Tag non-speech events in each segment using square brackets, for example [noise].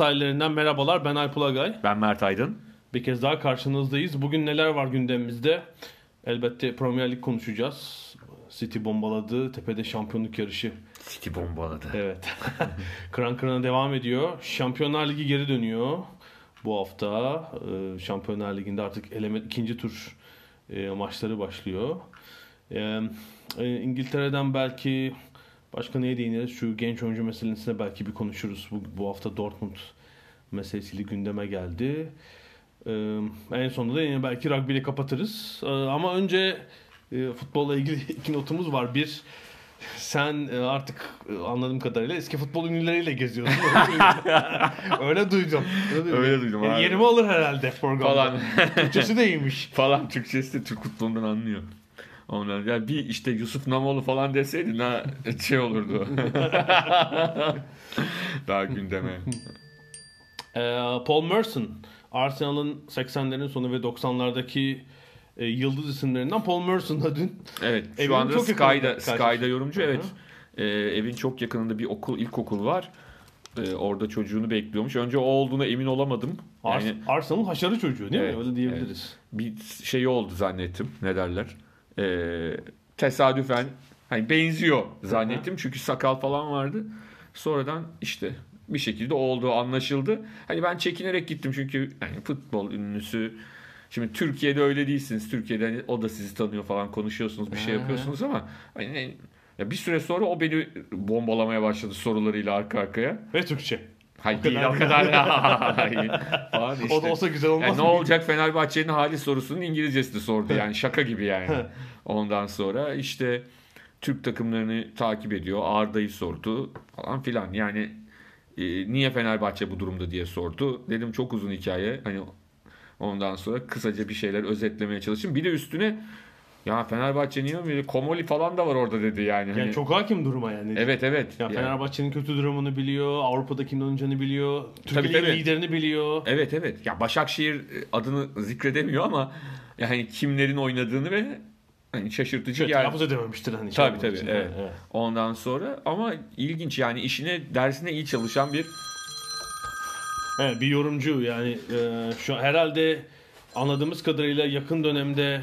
Sahillerinden merhabalar. Ben Alp Ulagay. Ben Mert Aydın. Bir kez daha karşınızdayız. Bugün neler var gündemimizde? Elbette Premier Lig konuşacağız. City bombaladı. Tepede şampiyonluk yarışı. City bombaladı. Evet. [laughs] [laughs] kıran kırana devam ediyor. Şampiyonlar Ligi geri dönüyor. Bu hafta Ee, Şampiyonlar Ligi'nde artık eleme ikinci tur e, maçları başlıyor. E, İngiltere'den belki başka neye değiniriz? Şu genç oyuncu meselesine belki bir konuşuruz. Bu, bu hafta Dortmund meselesiyle gündeme geldi. Ee, en sonunda da yine belki rugby ile kapatırız. Ee, ama önce e, futbolla ilgili [laughs] iki notumuz var. Bir, sen e, artık e, anladığım kadarıyla eski futbol ünlüleriyle geziyorsun. Öyle duydum. [laughs] Öyle duydum. Öyle duydum Yani abi. Yerimi alır herhalde programda. Falan. Türkçesi de iyiymiş. [laughs] falan Türkçesi de Türk futbolundan anlıyor. Ondan ya bir işte Yusuf Namoğlu falan deseydin ha şey olurdu. [laughs] Daha gündeme. Ee, Paul Merson, Arsenal'ın 80'lerin sonu ve 90'lardaki e, yıldız isimlerinden Paul Merson da dün Evet Evin şu anda çok Sky'da. Sky'da yorumcu Hı hı. evet. Ee, evin çok yakınında bir okul ilkokul var. Ee, orada çocuğunu bekliyormuş. Önce o olduğuna emin olamadım. Ars- Yani Arsenal'ın haşarı çocuğu değil Evet, mi? Öyle diyebiliriz. bir şey oldu zannettim. Ne derler? Ee, tesadüfen hani benziyor zannettim çünkü sakal falan vardı. Sonradan işte bir şekilde olduğu anlaşıldı. Hani ben çekinerek gittim çünkü hani futbol ünlüsü Şimdi Türkiye'de öyle değilsiniz. Türkiye'de hani o da sizi tanıyor falan konuşuyorsunuz bir şey yapıyorsunuz ama hani ya bir süre sonra o beni bombalamaya başladı sorularıyla arka arkaya. Ve Türkçe. Hayır değil kadar o kadar. [laughs] Hayır. falan işte. O da olsa güzel olmaz Yani ne olacak Fenerbahçe'nin hali sorusunun İngilizcesini sordu yani [laughs] şaka gibi yani. [laughs] Ondan sonra işte Türk takımlarını takip ediyor. Arda'yı sordu falan filan. Yani e, niye Fenerbahçe bu durumda diye sordu. Dedim çok uzun hikaye. Hani ondan sonra kısaca bir şeyler özetlemeye çalıştım. Bir de üstüne ya Fenerbahçe niye böyle Komoli falan da var orada dedi yani. Yani Hani- çok hakim duruma yani. Evet evet. Ya Yani- Fenerbahçe'nin kötü durumunu biliyor, Avrupa'da kimin oynayacağını biliyor, Türkiye'nin tabii. liderini biliyor. Evet evet. Ya Başakşehir adını zikredemiyor ama yani kimlerin oynadığını ve hani şaşırtıcı Şey, geldi. telaffuz edememiştir hani. şey Tabii tabii. için. Evet. Ondan sonra ama ilginç yani işine dersine iyi çalışan bir Evet, bir yorumcu yani e, şu herhalde anladığımız kadarıyla yakın dönemde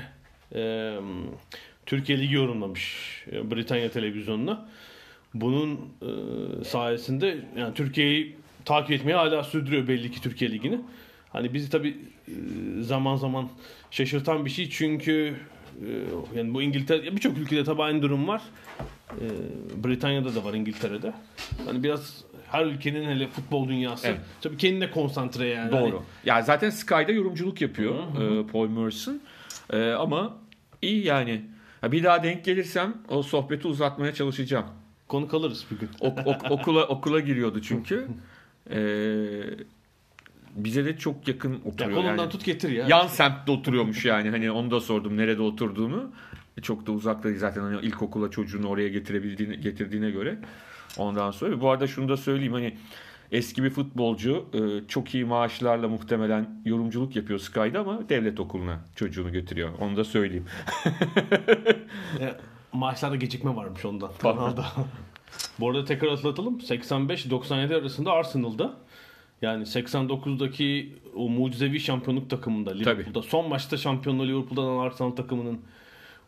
e, Türkiye Ligi yorumlamış Britanya televizyonuna. Bunun e, sayesinde yani Türkiye'yi takip etmeye hala sürdürüyor belli ki Türkiye Ligi'ni. Hani bizi tabi zaman zaman şaşırtan bir şey çünkü e, yani bu İngiltere birçok ülkede tabi aynı durum var. E, Britanya'da da var İngiltere'de. Hani biraz her ülkenin hele futbol dünyası Evet. tabii kendine konsantre yani. Hani doğru. Ya zaten Sky'da yorumculuk yapıyor e, Paul Merson. E, ama iyi yani. Ya bir daha denk gelirsem o sohbeti uzatmaya çalışacağım. Konu kalırız bugün. Ok- ok- okula okula giriyordu çünkü. [laughs] E, bize de çok yakın Ya oturuyor. kolundan yani. tut getir ya. Yan semtte oturuyormuş yani. Hani onu da sordum nerede oturduğunu. E, Çok da uzakta zaten hani ilkokula çocuğunu oraya getirebildiğine getirdiğine göre. Ondan sonra bu arada şunu da söyleyeyim hani eski bir futbolcu e, çok iyi maaşlarla muhtemelen yorumculuk yapıyor Sky'da ama devlet okuluna çocuğunu götürüyor. Onu da söyleyeyim. [laughs] E, Maaşlarda gecikme varmış ondan. Kanalda. Bu arada tekrar hatırlatalım. 85-97 arasında Arsenal'da yani 89'daki o mucizevi şampiyonluk takımında Liverpool'da son maçta şampiyonluğu Liverpool'dan Arsenal takımının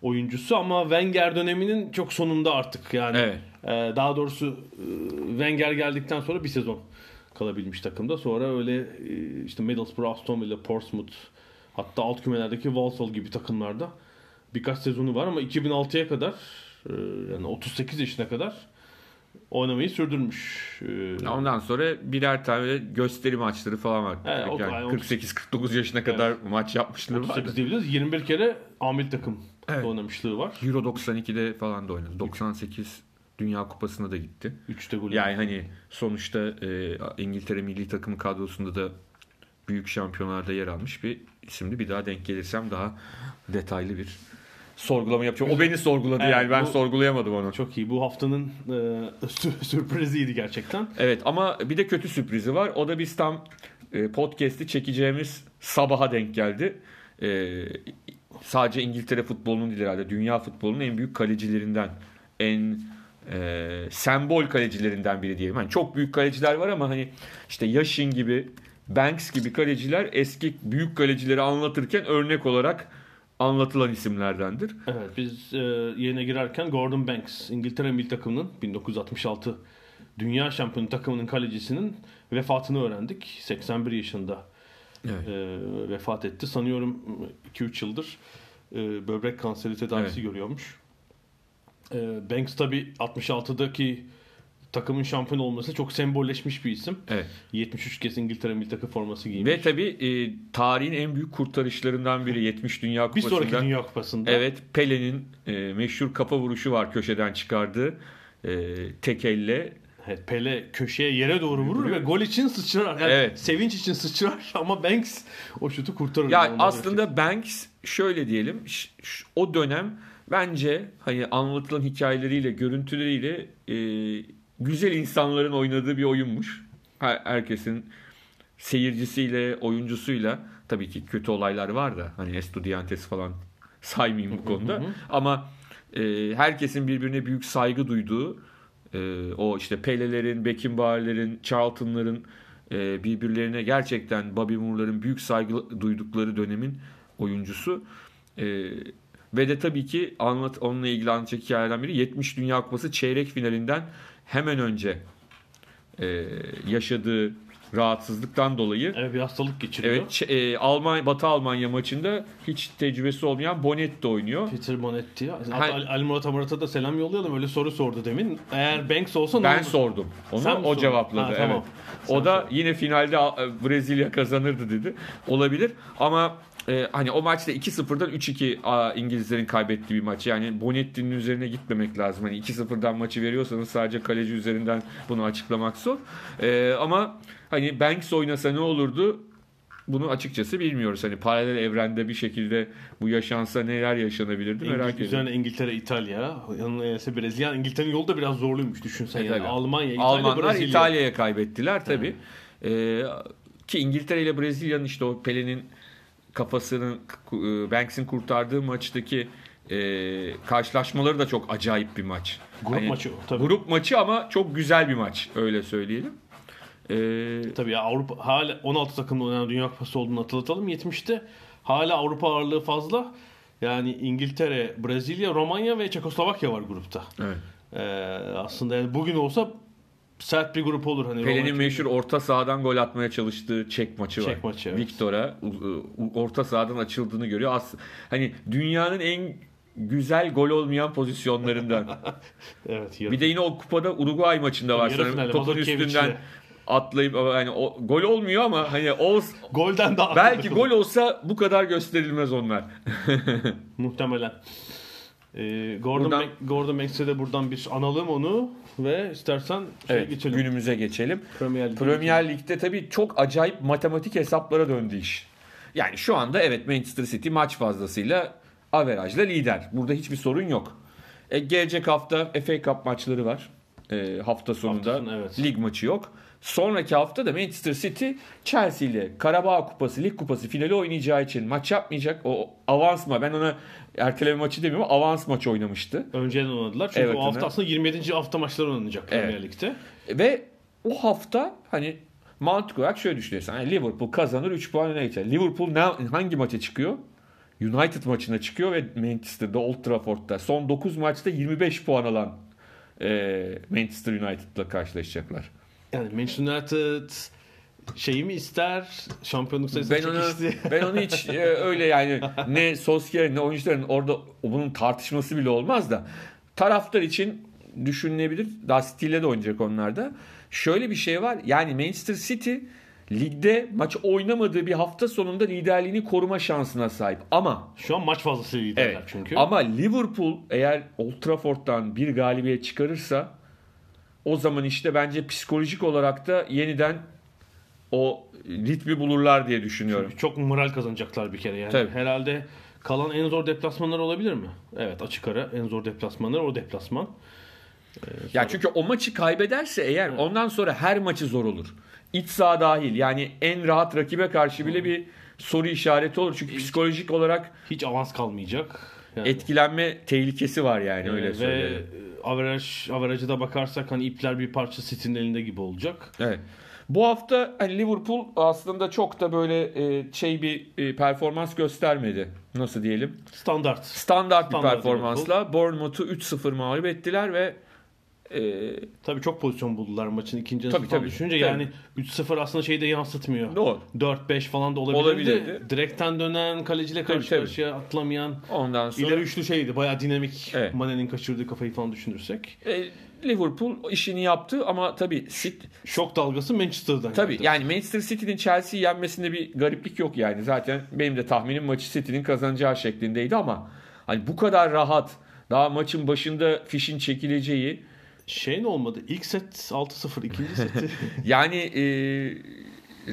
oyuncusu ama Wenger döneminin çok sonunda artık yani. Evet. Ee, daha doğrusu e, Wenger geldikten sonra bir sezon kalabilmiş takımda. Sonra öyle e, işte Middlesbrough, Aston Villa, Portsmouth hatta alt kümelerdeki Walsall gibi takımlarda birkaç sezonu var ama 2006'ya kadar e, yani 38 yaşına kadar oynamayı sürdürmüş. Ee, Ondan sonra birer tane gösteri maçları falan var. Evet, yani yani 48-49 yaşına kadar maç yapmışlığı var. 38 diyebiliriz. 21 kere Amil takım Evet. oynamışlığı var. Euro 92'de falan da oynadı. 98 Dünya Kupası'na da gitti. 3'te gol. Yani hani sonuçta e, İngiltere milli takımı kadrosunda da büyük şampiyonlarda yer almış bir isimli. Bir daha denk gelirsem daha detaylı bir sorgulama yapacağım. O beni sorguladı Evet, yani ben bu- sorgulayamadım onu. Çok iyi. Bu haftanın e, [laughs] sü- sürpriziydi gerçekten. Evet ama bir de kötü sürprizi var. O da biz tam e, podcast'i çekeceğimiz sabaha denk geldi. E, sadece İngiltere futbolunun değil herhalde. Dünya futbolunun en büyük kalecilerinden. En e, sembol kalecilerinden biri diyelim. Hani çok büyük kaleciler var ama hani işte Yashin gibi Banks gibi kaleciler eski büyük kalecileri anlatırken örnek olarak anlatılan isimlerdendir. Evet biz e, yayına girerken Gordon Banks İngiltere milli takımının 1966 Dünya Şampiyonu takımının kalecisinin vefatını öğrendik. 81 yaşında Evet. e, vefat etti. Sanıyorum 2-3 yıldır e, böbrek kanseri tedavisi görüyormuş. E, Banks tabi 66'daki takımın şampiyon olması çok sembolleşmiş bir isim. Evet. 73 kez İngiltere milli takım forması giymiş. Ve tabii e, tarihin en büyük kurtarışlarından biri 70 Dünya bir Kupası'nda. sonraki Dünya Kupası'nda Evet Pele'nin e, meşhur kafa vuruşu var köşeden çıkardığı e, tek elle. Evet, Pele köşeye yere doğru vurur ve gol için sıçrar. Yani Evet. Sevinç için sıçrar [laughs] ama Banks o şutu kurtarır. Ya aslında Banks şöyle diyelim o dönem bence hani anlatılan hikayeleriyle görüntüleriyle e, güzel insanların oynadığı bir oyunmuş. Her- herkesin seyircisiyle oyuncusuyla tabii ki kötü olaylar var da hani Estudiantes falan saymayayım bu konuda ama e, herkesin birbirine büyük saygı duyduğu e, o işte Pele'lerin, Beckenbauer'lerin, Charlton'ların e, birbirlerine gerçekten Bobby Moore'ların büyük saygı duydukları dönemin oyuncusu. E, ve de tabii ki anlat onunla ilgili anlatacak hikayelerden biri 70 Dünya Kupası çeyrek finalinden hemen önce e, yaşadığı rahatsızlıktan dolayı Evet bir hastalık geçiriyor. evet e, Almanya Batı Almanya maçında hiç tecrübesi olmayan Bonetti oynuyor. Peter Bonetti. Ha- Hatta Ali, Ali Murat Amurat'a da selam yollayalım. Öyle soru sordu demin. Eğer Banks olsa ne Ben olur? sordum. Onu Sen o sordun? cevapladı. Ha, evet. tamam. Sen O da sordun. yine finalde e, Brezilya kazanırdı dedi. Olabilir ama e, hani o maçta 2-0'dan 3-2 a, İngilizlerin kaybettiği bir maç. Yani Bonetti'nin üzerine gitmemek lazım. Hani 2-0'dan maçı veriyorsanız sadece kaleci üzerinden bunu açıklamak zor. E, ama hani Banks oynasa ne olurdu? Bunu açıkçası bilmiyoruz. Hani paralel evrende bir şekilde bu yaşansa neler yaşanabilirdi merak İngiliz, ediyorum. üzerine İngiltere, İtalya, ise Brezilya. İngiltere'nin yolu da biraz zorluymuş düşünsen. E, yani. tabii. Almanya, İtalya, Almanlar Brezilya. İtalya'ya kaybettiler tabii. Ee, ki İngiltere ile Brezilya'nın işte o Pele'nin kafasını e, Banks'in kurtardığı maçtaki e, karşılaşmaları da çok acayip bir maç. Grup Hani maçı o, tabii. Grup maçı ama çok güzel bir maç öyle söyleyelim. Ee, Tabii ya Avrupa hala 16 takımla oynanan Dünya Kupası olduğunu hatırlatalım. 70'te hala Avrupa ağırlığı fazla. Yani İngiltere, Brezilya, Romanya ve Çekoslovakya var grupta. evet. Ee, aslında yani bugün olsa sert bir grup olur. Hani Romanya- meşhur orta sahadan gol atmaya çalıştığı Çek maçı var. Çek maçı, evet. U- orta sahadan açıldığını görüyor. As hani dünyanın en güzel gol olmayan pozisyonlarından. [laughs] Evet, yarı- Bir de yine o kupada Uruguay maçında var. Yarı Topun üstünden atlayıp yani o gol olmuyor ama hani o golden daha belki gol olsa bu kadar gösterilmez onlar. [laughs] muhtemelen. Ee, Gordon, Buradan- Bank- Gordon Banks'e de buradan bir analım onu ve istersen şeye Evet, geçelim. günümüze geçelim. Premier Lig'e Premier Lig'de tabii çok acayip matematik hesaplara döndü iş. Yani şu anda evet Manchester City maç fazlasıyla averajla lider. Burada hiçbir sorun yok. E, gelecek hafta FA Cup maçları var. E, hafta sonunda Hafta sonu, evet. lig maçı yok. Sonraki hafta da Manchester City Chelsea ile Karabağ Kupası, Lig Kupası finali oynayacağı için maç yapmayacak. O avans mı? Ben ona erteleme maçı demiyorum. Avans maçı oynamıştı. Önceden oynadılar. Çünkü Evet, o hafta aslında 27. hafta maçları oynanacak Premier Evet. Lig'de. Ve o hafta hani mantık olarak şöyle düşünüyorsun. Hani Liverpool kazanır 3 puan öne geçer. Liverpool ne, hangi maça çıkıyor? United maçına çıkıyor ve Manchester'da Old Trafford'da son 9 maçta 25 puan alan e, Manchester United'la karşılaşacaklar. Yani Manchester United şeyi mi ister? Şampiyonluk sayısını Ben onu [laughs] ben onu hiç e, öyle yani ne Solskjaer'in ne oyuncuların orada bunun tartışması bile olmaz da taraftar için düşünülebilir. Daha City ile de oynayacak onlar da. Şöyle bir şey var. Yani Manchester City ligde maç oynamadığı bir hafta sonunda liderliğini koruma şansına sahip. Ama Şu an maç fazlası liderler Evet. çünkü. Ama Liverpool eğer Old Trafford'dan bir galibiyet çıkarırsa o zaman işte bence psikolojik olarak da yeniden o ritmi bulurlar diye düşünüyorum. Çok moral kazanacaklar bir kere yani. Tabii. Herhalde kalan en zor deplasmanlar olabilir mi? Evet açık ara en zor deplasmanlar o deplasman. Ya çünkü o maçı kaybederse eğer ondan sonra her maçı zor olur. İç saha dahil yani en rahat rakibe karşı bile bir soru işareti olur. Çünkü psikolojik olarak Hiç avans kalmayacak. Yani. etkilenme tehlikesi var yani öyle Ee, ve söyleyelim. averaj, da bakarsak hani ipler bir parça City'nin elinde gibi olacak. Evet. Bu hafta hani Liverpool aslında çok da böyle e, şey bir e, performans göstermedi. Nasıl diyelim? Standart. Standart bir Standart performansla Bournemouth'u 3-0 mağlup ettiler ve e, Tabii çok pozisyon buldular maçın ikinci yarısı Tabii, tabii. düşününce Tabii. yani 3-0 aslında şeyi de yansıtmıyor. doğru. 4-5 falan da olabilirdi. Olabilirdi. Direkten dönen, kaleciyle Tabii, karşı tabii. karşıya atlamayan. Ondan sonra İleri üçlü şeydi. Bayağı dinamik. Evet. Mane'nin kaçırdığı kafayı falan düşünürsek. e, Liverpool işini yaptı ama tabii City, Şok dalgası Manchester'dan tabii geldi. yani Manchester City'nin Chelsea'yi yenmesinde bir gariplik yok yani. Zaten benim de tahminim maçı City'nin kazanacağı şeklindeydi ama hani bu kadar rahat daha maçın başında fişin çekileceği Şey ne olmadı? İlk set 6-0, ikinci seti [laughs] Yani e,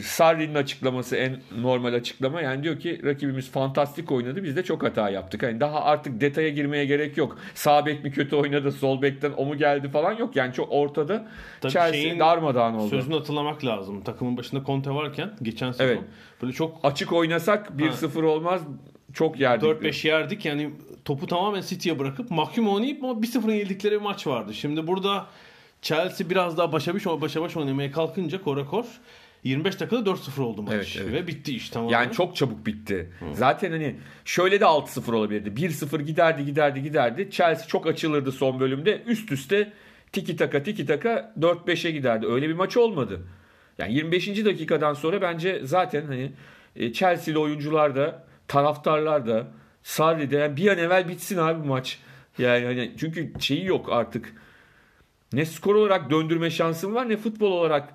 Sarri'nin açıklaması en normal açıklama. Yani diyor ki rakibimiz fantastik oynadı. Biz de çok hata yaptık. Hani daha artık detaya girmeye gerek yok. Sağ bek mi kötü oynadı, sol bekten o mu geldi falan yok. Yani çok ortada Tabii Chelsea şeyin darmadağın oldu. sözünü hatırlamak lazım. Takımın başında Conte varken geçen sezon Evet. böyle çok Açık oynasak 1-0 olmaz. Çok yerdik. 4-5 yerdik. Yani topu tamamen City'ye bırakıp mahkum oynayıp ama 1-0'ın yedikleri bir maç vardı. Şimdi burada Chelsea biraz daha başa baş, başa baş oynamaya kalkınca korakor 25 dakikada 4-0 oldu maç. Evet, evet. Ve bitti iş tamamen. Yani çok çabuk bitti. Zaten hani şöyle de 6-0 olabilirdi. 1-0 giderdi giderdi giderdi. Chelsea çok açılırdı son bölümde. Üst üste tiki taka tiki taka 4-5'e giderdi. Öyle bir maç olmadı. Yani 25. dakikadan sonra bence zaten hani e, Chelsea'li oyuncular da taraftarlar da Sarri'de yani bir an evvel bitsin abi bu maç. Yani hani çünkü şeyi yok artık. Ne skor olarak döndürme şansım var ne futbol olarak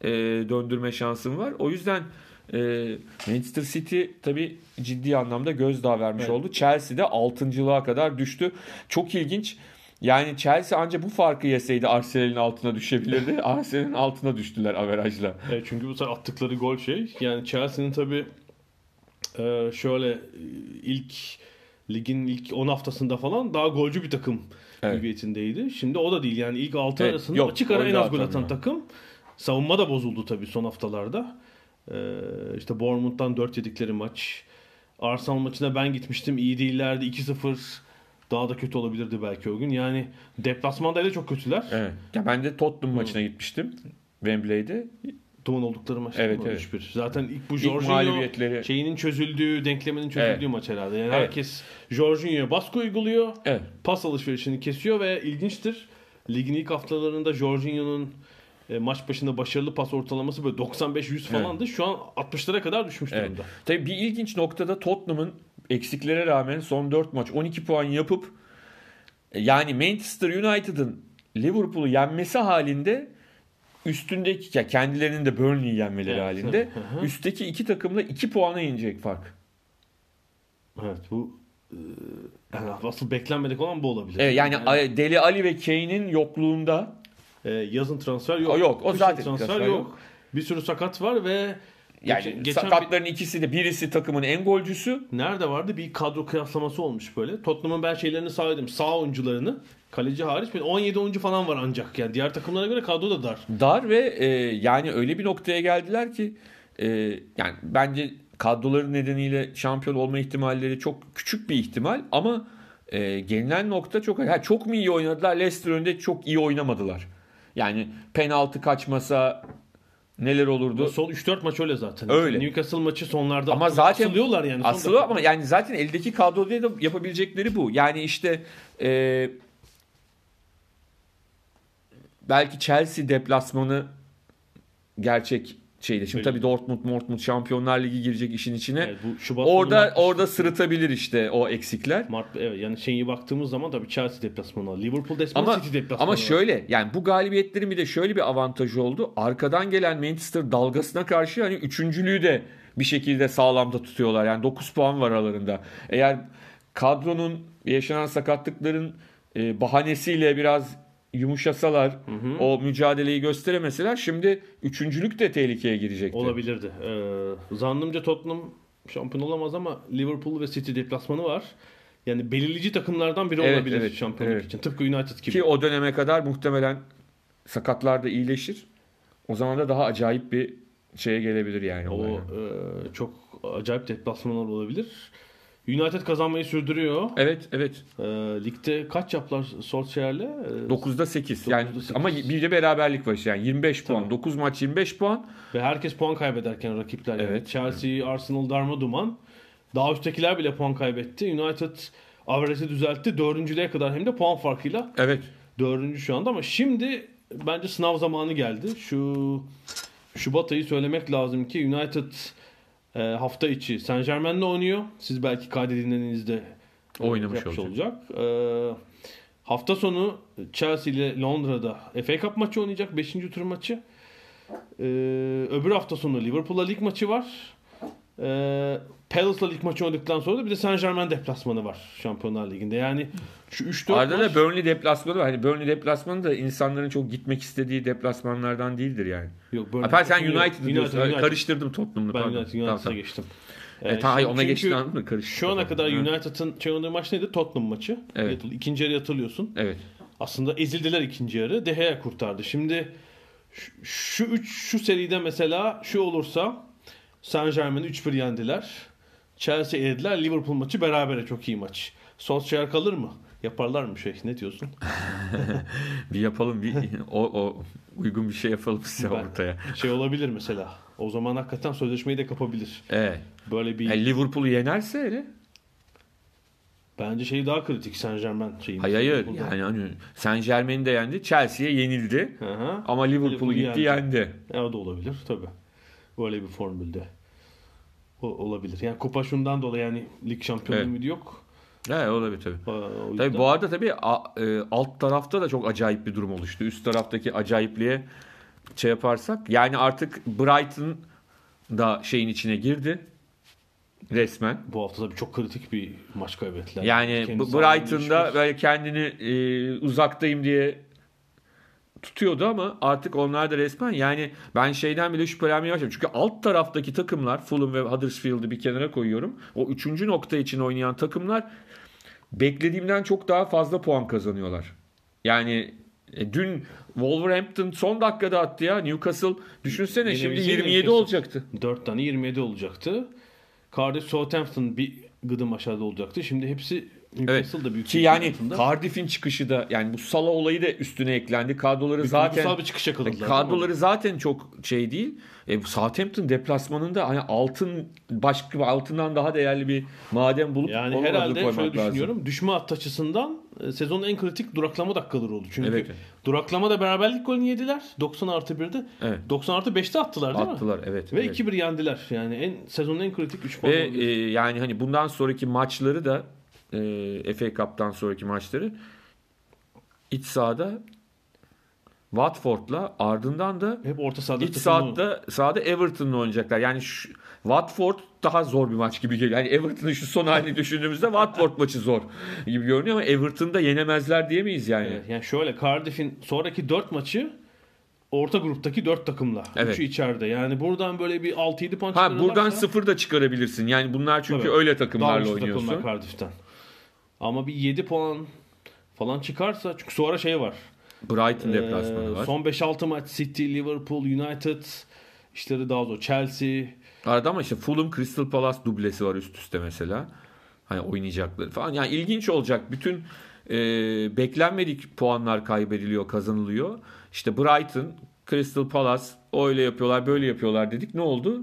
e, döndürme şansım var. O yüzden e, Manchester City tabi ciddi anlamda gözdağı vermiş Evet. oldu. Chelsea de 6.lığa kadar düştü. Çok ilginç. Yani Chelsea ancak bu farkı yeseydi Arsenal'in altına düşebilirdi. [laughs] Arsenal'in altına düştüler averajla. Evet, çünkü bu sefer attıkları gol şey. Yani Chelsea'nin tabii e, şöyle e, ilk ligin ilk 10 haftasında falan daha golcü bir takım Evet. hüviyetindeydi. Şimdi o da değil. Yani ilk 6 Evet, arasında yok, açık ara en az gol atan takım. Savunma da bozuldu tabii son haftalarda. E, işte Bournemouth'tan 4 yedikleri maç. Arsenal maçına ben gitmiştim. İyi değillerdi. 2-0 daha da kötü olabilirdi belki o gün. Yani deplasmanda da çok kötüler. Evet. Ya ben de Tottenham maçına gitmiştim. Wembley'de. Duman oldukları maç. Evet, evet. 3-1. Zaten ilk bu Jorginho şeyinin çözüldüğü, denklemenin çözüldüğü Evet. maç herhalde. Yani Evet. herkes Jorginho'ya baskı uyguluyor. Evet. Pas alışverişini kesiyor ve ilginçtir. Ligin ilk haftalarında Jorginho'nun e, maç başında başarılı pas ortalaması böyle 95-100 falandı. Şu an 60'lara kadar düşmüş Evet. durumda. Tabii bir ilginç noktada Tottenham'ın eksiklere rağmen son 4 maç 12 puan yapıp e, yani Manchester United'ın Liverpool'u yenmesi halinde üstündeki ya kendilerinin de Burnley'i yenmeleri Evet, halinde üstteki iki takımla 2 puana inecek fark. Evet bu e, yani asıl beklenmedik olan bu olabilir. Evet, yani Deli Ali ve Kane'in yokluğunda e, yazın transfer yok. O yok, o Kışın zaten transfer transfer yok. yok. Bir sürü sakat var ve yani geçen- geçen bir- ikisi de birisi takımın en golcüsü Nerede vardı? Bir kadro kıyaslaması olmuş böyle. Tottenham'ın ben şeylerini saydım. Sağ oyuncularını. Kaleci hariç bir 17 oyuncu falan var ancak. Yani diğer takımlara göre kadro da dar. dar ve e, yani öyle bir noktaya geldiler ki e, yani bence kadroları nedeniyle şampiyon olma ihtimalleri çok küçük bir ihtimal ama e, gelinen nokta çok ha, çok mu iyi oynadılar? Leicester önünde çok iyi oynamadılar. Yani penaltı kaçmasa neler olurdu? Son 3-4 maç öyle zaten. Öyle. Newcastle maçı sonlarda Ama zaten asılıyorlar yani. son Asılı dakika. ama yani zaten eldeki kadroda da yapabilecekleri bu. Yani işte e, belki Chelsea deplasmanı gerçek şeyde. Şimdi tabii Dortmund, Dortmund Şampiyonlar Ligi girecek işin içine. Evet, bu Şubat orada Mart- orada sırıtabilir işte o eksikler. Mart evet yani şeyi baktığımız zaman tabii Chelsea deplasmanı var. Liverpool deplasmanı, Ama City deplasmanı ama var. şöyle yani bu galibiyetlerin bir de şöyle bir avantajı oldu. Arkadan gelen Manchester dalgasına karşı hani üçüncülüğü de bir şekilde sağlamda tutuyorlar. Yani 9 puan var aralarında. Eğer kadronun yaşanan sakatlıkların e, bahanesiyle biraz yumuşasalar, o mücadeleyi gösteremeseler şimdi üçüncülük de tehlikeye girecekti. olabilirdi. Ee, zannımca Tottenham şampiyon olamaz ama Liverpool ve City deplasmanı var. Yani belirleyici takımlardan biri Evet, olabilir evet, şampiyonluk evet. için. Tıpkı United gibi. Ki o döneme kadar muhtemelen sakatlar da iyileşir. O zaman da daha acayip bir şeye gelebilir yani. O e, çok acayip deplasmanlar olabilir. United kazanmayı sürdürüyor. Evet, evet. E, ligde kaç yaptılar Solskjaer'le? E, 9'da 8. Yani 9'da 8. ama bir de beraberlik var. Yani 25 puan. Tabii. 9 maç 25 puan. Ve herkes puan kaybederken rakipler. Yani Evet. Chelsea, Arsenal darma duman. Daha üsttekiler bile puan kaybetti. United average'i düzeltti. Dördüncülüğe kadar hem de puan farkıyla. Evet. Dördüncü şu anda ama şimdi bence sınav zamanı geldi. Şu Şubat ayı söylemek lazım ki United e, hafta içi Saint Germain'le oynuyor. Siz belki kaydedildiğinizde e, Oynamış yapmış olacak. E, hafta sonu Chelsea ile Londra'da FA Cup maçı oynayacak. 5. tur maçı. E, öbür hafta sonu Liverpool'la lig maçı var. E, Palace'la lig maçı oynadıktan sonra da bir de Saint Germain deplasmanı var Şampiyonlar Ligi'nde. Yani şu 3-4 Arada maç... da Burnley deplasmanı var. Hani Burnley deplasmanı da insanların çok gitmek istediği deplasmanlardan değildir yani. Yok, Burnley- Hatta sen Yok, United diyorsun. United. Karıştırdım Tottenham'la. Ben pardon. United, United'a tamam. geçtim. E, Ee, ta- hayır, ona geçtin anladın mı? Karıştı. Şu ana kadar. United'ın şey oynadığı maç neydi? Tottenham maçı. Evet. İkinci yarı hatırlıyorsun. Evet. Aslında ezildiler ikinci yarı. De Gea kurtardı. Şimdi şu- şu üç şu seride mesela şu olursa Saint Germain'i 3-1 yendiler. Chelsea elediler. Liverpool maçı berabere çok iyi maç. Solskjaer kalır mı? Yaparlar mı şey? Ne diyorsun? [laughs] Bir yapalım bir o, o uygun bir şey yapalım size Ben- ortaya. Şey olabilir mesela. O zaman hakikaten sözleşmeyi de kapabilir. Evet. Böyle bir Yani Liverpool'u yenerse hele. bence şey daha kritik Saint Germain şeyi. Hayır hayır. Yani hani Saint Germain'i de yendi. Chelsea'ye yenildi. Hı hı. Ama Liverpool'u gitti yendi. E, o da olabilir tabi. Böyle bir formülde. O, olabilir. Yani kupa şundan dolayı yani lig şampiyonluğu Evet. yok. Evet olabilir tabii. Aa, Tabii bu arada tabii a- e, alt tarafta da çok acayip bir durum oluştu. Üst taraftaki acayipliğe şey yaparsak yani artık Brighton da şeyin içine girdi resmen. bu hafta tabii çok kritik bir maç kaybettiler. Yani Kendi B- sahalarında Brighton'da böyle kendini e, uzaktayım diye tutuyordu ama artık onlar da resmen yani ben şeyden bile şüphelenmeye başladım. Çünkü alt taraftaki takımlar Fulham ve Huddersfield'ı bir kenara koyuyorum. O üçüncü nokta için oynayan takımlar beklediğimden çok daha fazla puan kazanıyorlar. Yani e, dün Wolverhampton son dakikada attı ya. Newcastle düşünsene Yine şimdi bizi 27 Newcastle. olacaktı. 4 tane 27 olacaktı. Cardiff Southampton bir gıdım aşağıda olacaktı. Şimdi hepsi Newcastle'da büyük Ki yani. Cardiff'in çıkışı da yani bu Sala olayı da üstüne eklendi. Kadroları Bir zaten bir çıkış yakaladılar. kadroları zaten çok şey değil. E, Southampton deplasmanında hani altın başka bir altından daha değerli bir maden bulup Yani herhalde şöyle lazım. düşünüyorum. Düşme hattı açısından e, sezonun en kritik duraklama dakikaları oldu. Çünkü Evet. duraklamada beraberlik golünü yediler. 90 artı 1'de. Evet. 90 artı 5'te attılar değil mi? Attılar evet. Ve evet. 2-1 yendiler. Yani en sezonun en kritik 3 puan. Ve e, yani hani bundan sonraki maçları da e, FA Cup'tan sonraki maçları iç sahada Watford'la ardından da Hep orta sahada iç sahada sahada Everton'la oynayacaklar. Yani şu, Watford daha zor bir maç gibi geliyor. Yani Everton'ın şu son halini düşündüğümüzde Watford maçı zor gibi görünüyor ama Everton'da yenemezler diyemeyiz yani. Evet, yani şöyle Cardiff'in sonraki 4 maçı orta gruptaki 4 takımla. Evet. Üçü içeride. Yani buradan böyle bir 6-7 puan Ha buradan çıkarırlarsa sıfır da çıkarabilirsin. Yani bunlar çünkü Tabii. öyle daha takımlarla güçlü oynuyorsun. takımlar Cardiff'ten. Ama bir 7 puan falan çıkarsa çünkü sonra şey var. Brighton Ee, deplasmanı var. Son 5-6 maç City, Liverpool, United işleri daha zor. Chelsea. Arada ama işte Fulham Crystal Palace dublesi var üst üste mesela. Hani oynayacakları falan. Yani ilginç olacak. Bütün e, beklenmedik puanlar kaybediliyor, kazanılıyor. İşte Brighton, Crystal Palace öyle yapıyorlar, böyle yapıyorlar dedik. Ne oldu?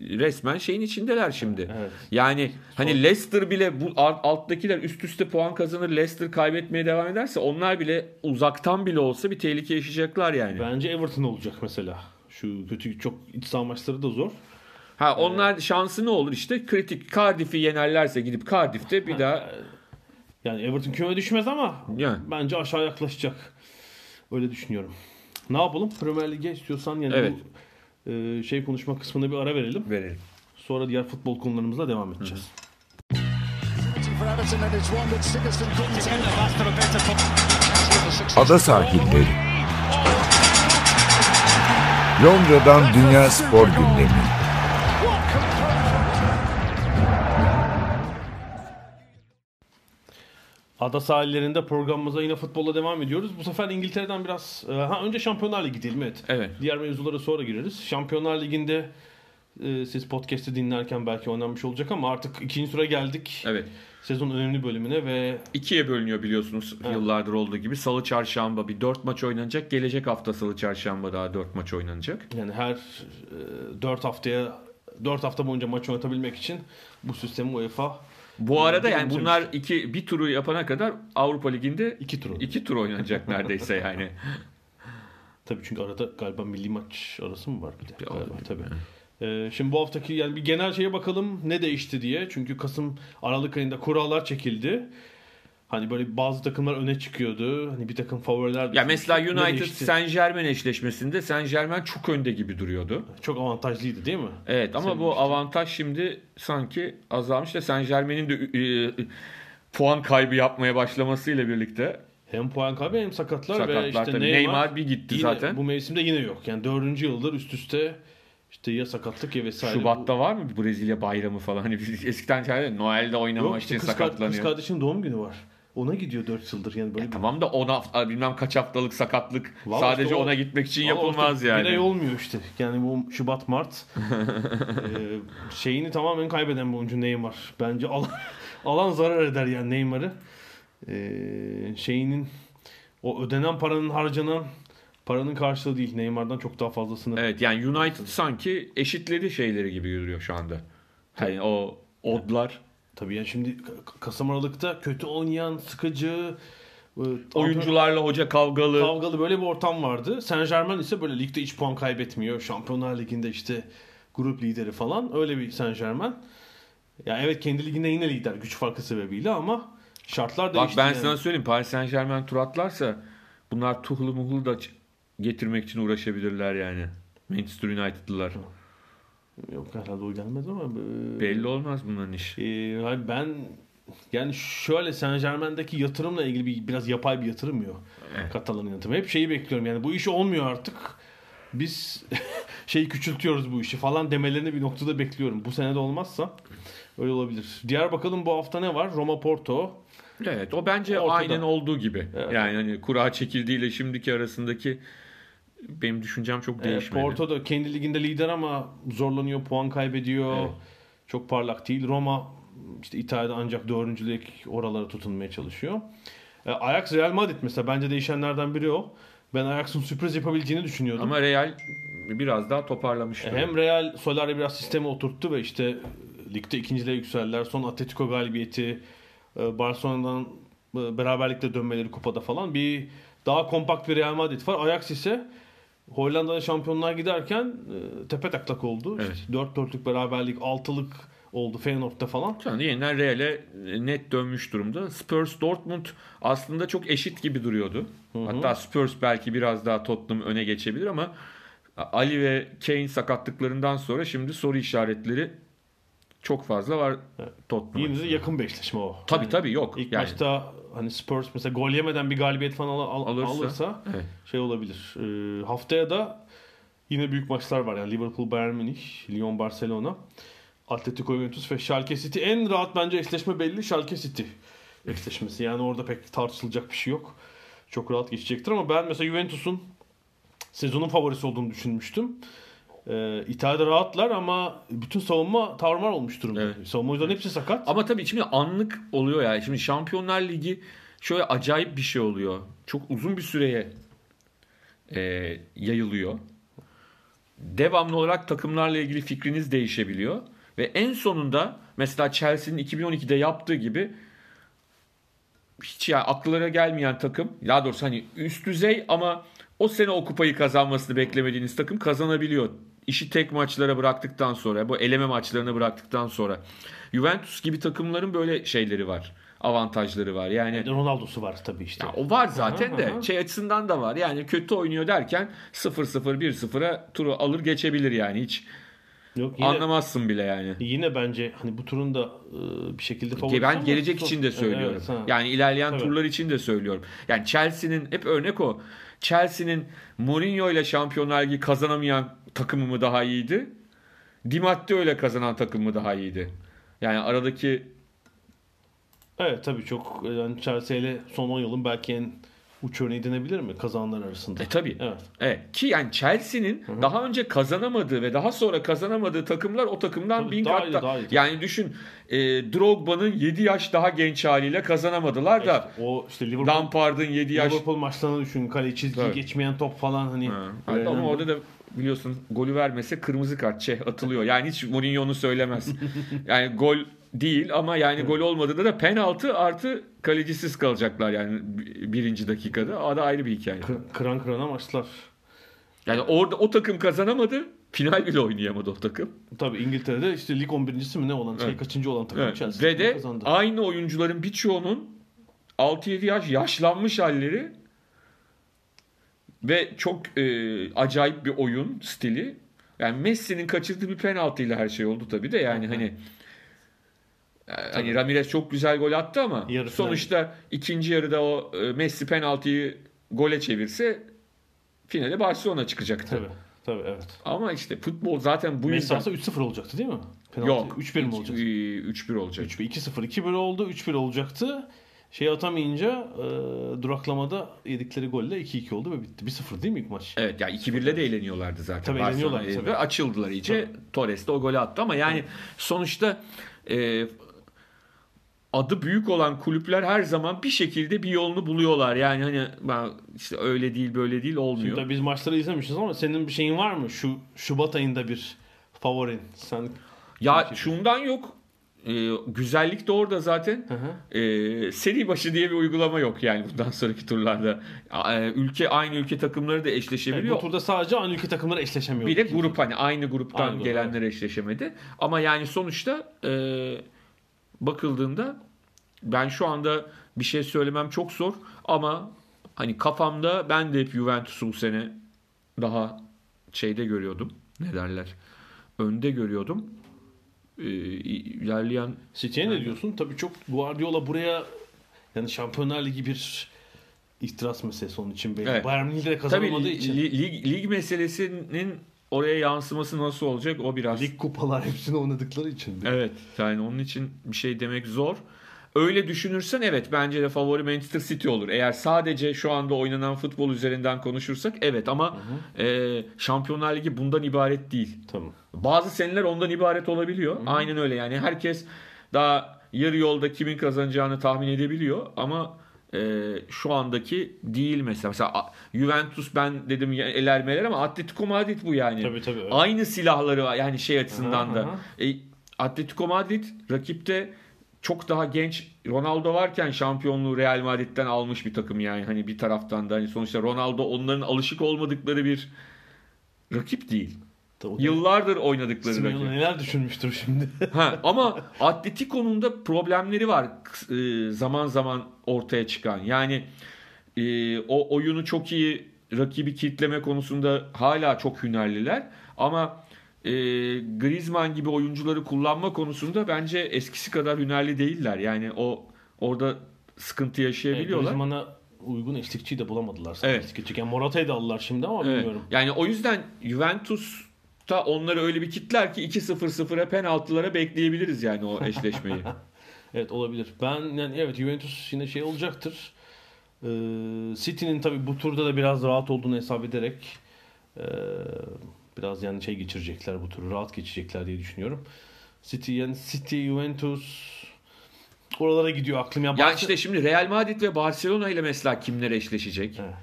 Resmen şeyin içindeler şimdi. Evet. Yani hani Leicester bile bu alt- alttakiler üst üste puan kazanır, Leicester kaybetmeye devam ederse onlar bile uzaktan bile olsa bir tehlike yaşayacaklar yani. Bence Everton olacak mesela. Şu kötü çok iç saha maçları da zor. Ha onlar şansı ne olur işte kritik Cardiff'i yenerlerse gidip Cardiff'te bir daha Yani Everton küme düşmez ama Yani. bence aşağı yaklaşacak. Öyle düşünüyorum. Ne yapalım? Premier Lig'e istiyorsan yani Evet. bu e, şey konuşma kısmına bir ara verelim. verelim. Sonra diğer futbol konularımızla devam edeceğiz. Ada sahilleri. Londra'dan Dünya Spor Gündemi. Ada sahillerinde programımıza yine futbolla devam ediyoruz. Bu sefer İngiltere'den biraz... e, Ha önce Şampiyonlar Ligi diyelim evet. Evet. Diğer mevzulara sonra gireriz. Şampiyonlar Ligi'nde e, siz podcast'i dinlerken belki oynanmış olacak ama artık ikinci tura geldik. Evet. Sezon önemli bölümüne ve İkiye bölünüyor biliyorsunuz yıllardır olduğu gibi. Salı çarşamba bir 4 maç oynanacak. Gelecek hafta salı çarşamba daha 4 maç oynanacak. yani her e, 4 haftaya 4 hafta boyunca maç oynatabilmek için bu sistemi UEFA Bu arada yani bunlar iki bir turu yapana kadar Avrupa Ligi'nde iki turu. iki tur oynanacak neredeyse yani. [laughs] Tabii çünkü arada galiba milli maç arası mı var bir de? Bir Galiba, tabii. Ee, şimdi bu haftaki yani bir genel şeye bakalım ne değişti diye. Çünkü Kasım Aralık ayında kurallar çekildi. Hani böyle bazı takımlar öne çıkıyordu. Hani bir takım favoriler Ya mesela United? Saint Germain eşleşmesinde Saint Germain çok önde gibi duruyordu. çok avantajlıydı değil mi? Evet ama bu Sevinmişti. avantaj şimdi sanki azalmış da Saint Germain'in de e, puan kaybı yapmaya başlamasıyla birlikte Hem puan kaybı hem sakatlar, ve sakatlar işte tabii. Neymar, Neymar, bir gitti yine, zaten. Bu mevsimde yine yok. Yani dördüncü yıldır üst üste işte ya sakatlık ya vesaire. Şubat'ta var mı Brezilya bayramı falan? Hani eskiden şey Noel'de Bu, oynamak yok, işte için kız, kar- kız sakatlanıyor. kardeşinin doğum günü var. Ona gidiyor 4 yıldır yani böyle bir- Tamam da 10 hafta bilmem kaç haftalık sakatlık Vallahi sadece işte o- ona gitmek için yapılmaz işte yani. Bir ay olmuyor işte. Yani bu Şubat Mart [laughs] Ee, şeyini tamamen kaybeden bir oyuncu Neymar. Bence alan, [laughs] alan zarar eder yani Neymar'ı. Ee, şeyinin o ödenen paranın harcanan paranın karşılığı değil. Neymar'dan çok daha fazlasını. Evet yani United sanki eşitledi şeyleri gibi yürüyor şu anda. Hani o odlar Tabii yani şimdi Kasım Aralık'ta kötü oynayan, sıkıcı, e, oyuncularla hoca kavgalı. kavgalı böyle bir ortam vardı. Saint Germain ise böyle ligde hiç puan kaybetmiyor. Şampiyonlar Ligi'nde işte grup lideri falan. Öyle bir Saint Germain. Ya evet kendi liginde yine lider güç farkı sebebiyle ama şartlar Bak değişti. ben yani. sana söyleyeyim Paris Saint Germain tur atlarsa bunlar Tuhl'u muhlu da getirmek için uğraşabilirler yani. Manchester United'lılar. Yok herhalde o gelmez ama. e, Belli olmaz bunların iş. e, ben yani şöyle Saint Germain'deki yatırımla ilgili bir, biraz yapay bir yatırım yok. Evet. Katalan'ın yatırımı. Hep şeyi bekliyorum yani bu iş olmuyor artık. Biz [laughs] şeyi küçültüyoruz bu işi falan demelerini bir noktada bekliyorum. Bu sene de olmazsa öyle olabilir. Diğer bakalım bu hafta ne var? Roma Porto. Evet o bence Ortada. aynen olduğu gibi. Evet. Yani hani kura çekildiğiyle şimdiki arasındaki benim düşüncem çok Ee, değişmedi. Porto da kendi liginde lider ama zorlanıyor, puan kaybediyor. Evet. Çok parlak değil. Roma işte İtalya'da ancak dördüncülük oralara tutunmaya çalışıyor. Ee, Ajax Real Madrid mesela bence değişenlerden biri o. Ben Ajax'ın sürpriz yapabileceğini düşünüyordum. Ama Real biraz daha toparlamış. E, duruyor. Hem Real Solari biraz sistemi oturttu ve işte e, ligde ikinciliğe yükseldiler. Son Atletico galibiyeti, e, Barcelona'dan e, beraberlikle dönmeleri kupada falan bir daha kompakt bir Real Madrid var. Ajax ise Hollanda'da şampiyonluğa giderken e, tepe taklak oldu. Evet. İşte 4 dörtlük beraberlik, 6'lık oldu Feyenoord'da falan. Şu anda yeniden Real'e net dönmüş durumda. Spurs Dortmund aslında çok eşit gibi duruyordu. Hatta Spurs belki biraz daha Tottenham öne geçebilir ama Ali ve Kane sakatlıklarından sonra şimdi soru işaretleri çok fazla var Tottenham'a. Yine de yakın bir eşleşme o. Tabii Yani tabii yok. İlk Yani maçta hani Spurs mesela gol yemeden bir galibiyet falan al- al- Alırsa, alırsa, evet. şey olabilir. Ee, haftaya da yine büyük maçlar var. Yani Liverpool, Bayern Münih, Lyon, Barcelona, Atletico Juventus ve Schalke City. En rahat bence eşleşme belli Schalke City eşleşmesi. Yani orada pek tartışılacak bir şey yok. Çok rahat geçecektir ama ben mesela Juventus'un sezonun favorisi olduğunu düşünmüştüm. Ee, İtalya'da rahatlar ama bütün savunma tarumar olmuş durumda. Evet. Savunma oyuncuların hepsi sakat. Ama tabii şimdi anlık oluyor yani. Şimdi Şampiyonlar Ligi şöyle acayip bir şey oluyor. Çok uzun bir süreye e, yayılıyor. Devamlı olarak takımlarla ilgili fikriniz değişebiliyor. Ve en sonunda mesela Chelsea'nin 2012'de yaptığı gibi hiç yani akıllara gelmeyen takım daha doğrusu hani üst düzey ama o sene o kupayı kazanmasını beklemediğiniz takım kazanabiliyor. İşi tek maçlara bıraktıktan sonra, bu eleme maçlarına bıraktıktan sonra. Juventus gibi takımların böyle şeyleri var. Avantajları var. Yani Ronaldo'su var tabii işte. ya o var zaten Aha, de aha. şey açısından da var. Yani kötü oynuyor derken 0-0 1-0'a turu alır geçebilir yani hiç Yok yine, anlamazsın bile yani. yine bence hani bu turun da e, bir şekilde favorisi ben gelecek için de söylüyorum. Evet, ha. yani ilerleyen Tabii. turlar için de söylüyorum. Yani Chelsea'nin hep örnek o. Chelsea'nin Mourinho ile Şampiyonlar Ligi kazanamayan takımı mı daha iyiydi? Di Matteo ile kazanan takım mı daha iyiydi? Yani aradaki Evet tabii çok e, yani Chelsea ile son 10 yılın belki en uç örneği denebilir mi kazananlar arasında? E tabii. Evet. Evet. Ki yani Chelsea'nin daha önce kazanamadığı ve daha sonra kazanamadığı takımlar o takımdan Tabii, bin daha kat iyi, da- daha iyi. Yani düşün e, Drogba'nın 7 yaş daha genç haliyle kazanamadılar da İşte o işte Liverpool, Lampard'ın 7 yaş Liverpool maçlarını düşün. Kale Tabii. geçmeyen top falan hani. Ha. Böyle Ama orada da biliyorsun golü vermese kırmızı kart şey atılıyor. Yani hiç Mourinho onu söylemez. [laughs] yani gol değil ama yani gol olmadığında da penaltı artı kalecisiz kalacaklar yani birinci dakikada. O da ayrı bir hikaye. Kı- kıran kırana maçlar. Yani orada o takım kazanamadı. Final bile oynayamadı o takım. Tabii İngiltere'de işte lig 11.si mi ne olan şey Evet. kaçıncı olan takım Evet. Chelsea Ve de kazandı. aynı oyuncuların birçoğunun 6-7 yaş yaşlanmış halleri ve çok e, acayip bir oyun stili. Yani Messi'nin kaçırdığı bir penaltıyla her şey oldu tabii de yani hani e, hani Ramirez çok güzel gol attı ama Yarı final. sonuçta ikinci yarıda o e, Messi penaltıyı gole çevirse finale Barcelona çıkacaktı. Tabii. Tabii evet. Ama işte futbol zaten bu Messi yüzden alsa 3-0 olacaktı değil mi? Penaltı. yok. 3-1 mi olacak? 3-1 olacak. 3-1 2-0 2-1 oldu. 3-1 olacaktı. Şey atamayınca e, duraklamada yedikleri golle 2-2 oldu ve bitti. 1-0 değil mi ilk maç? Evet yani 2-1'le de eğleniyorlardı zaten. Tabii Barcelona eğleniyorlardı, ile. tabii. Ve açıldılar iyice. Torres de o golü attı ama yani sonuçta e, adı büyük olan kulüpler her zaman bir şekilde bir yolunu buluyorlar. Yani hani ben işte öyle değil böyle değil olmuyor. Şimdi biz maçları izlemişiz ama senin bir şeyin var mı? Şu Şubat ayında bir favorin. Sen ya şundan yok. E, güzellik de orada zaten. Hı hı. E, seri başı diye bir uygulama yok yani bundan sonraki turlarda. E, ülke aynı ülke takımları da Evet, eşleşebiliyor. bu turda sadece aynı ülke takımları eşleşemiyor. Bir de grup hani aynı gruptan Aynı grup, gelenler eşleşemedi. Ama yani sonuçta e, bakıldığında ben şu anda bir şey söylemem çok zor ama hani kafamda ben de hep Juventus'u bu sene daha şeyde görüyordum. Ne derler? Önde görüyordum. E, ilerleyen City'ye ne diyorsun? Tabii çok Guardiola buraya yani Şampiyonlar Ligi bir ihtiras meselesi onun için belli. Evet. Bayern Münih'de de tabii kazanamadığı için. li- lig, lig meselesinin oraya yansıması nasıl olacak o biraz Lig kupalar hepsini oynadıkları için. Evet yani onun için bir şey demek zor. Öyle düşünürsen evet bence de favori Manchester City olur. Eğer sadece şu anda oynanan futbol üzerinden konuşursak evet ama e, Şampiyonlar Ligi bundan ibaret değil. Tamam. Bazı seneler ondan ibaret olabiliyor. Aynen öyle yani herkes daha yarı yolda kimin kazanacağını tahmin edebiliyor ama e, şu andaki değil mesela. Mesela Juventus ben dedim eler meler ama Atletico Madrid bu yani. Tabii, tabii, evet. Aynı silahları var yani şey açısından Aha, da. aha. E, Atletico Madrid rakipte çok daha genç Ronaldo varken şampiyonluğu Real Madrid'den almış bir takım yani hani bir taraftan da hani sonuçta Ronaldo onların alışık olmadıkları bir rakip değil. Tabii. Yıllardır oynadıkları Simeone rakip. neler düşünmüştür şimdi. Ha, [laughs] ama Atletico'nun da problemleri var e, zaman zaman ortaya çıkan. Yani e, o oyunu çok iyi rakibi kitleme konusunda hala çok hünerliler. Ama e, Griezmann gibi oyuncuları kullanma konusunda bence eskisi kadar hünerli değiller. Yani o orada sıkıntı yaşayabiliyorlar. Griezmann'a uygun eşlikçiyi de bulamadılar. Evet. Eşlikçi. Yani Morata'yı da aldılar şimdi ama Evet. bilmiyorum. Yani o yüzden Juventus'ta onları öyle bir kitler ki 2-0-0'a penaltılara bekleyebiliriz yani o eşleşmeyi. [laughs] Evet olabilir. Ben yani evet Juventus yine şey olacaktır. Ee, City'nin tabii bu turda da biraz rahat olduğunu hesap ederek ee, biraz yani şey geçirecekler bu turu rahat geçecekler diye düşünüyorum. City yani City Juventus oralara gidiyor aklım ya. Ya işte şimdi Real Madrid ve Barcelona ile mesela kimler eşleşecek? Evet.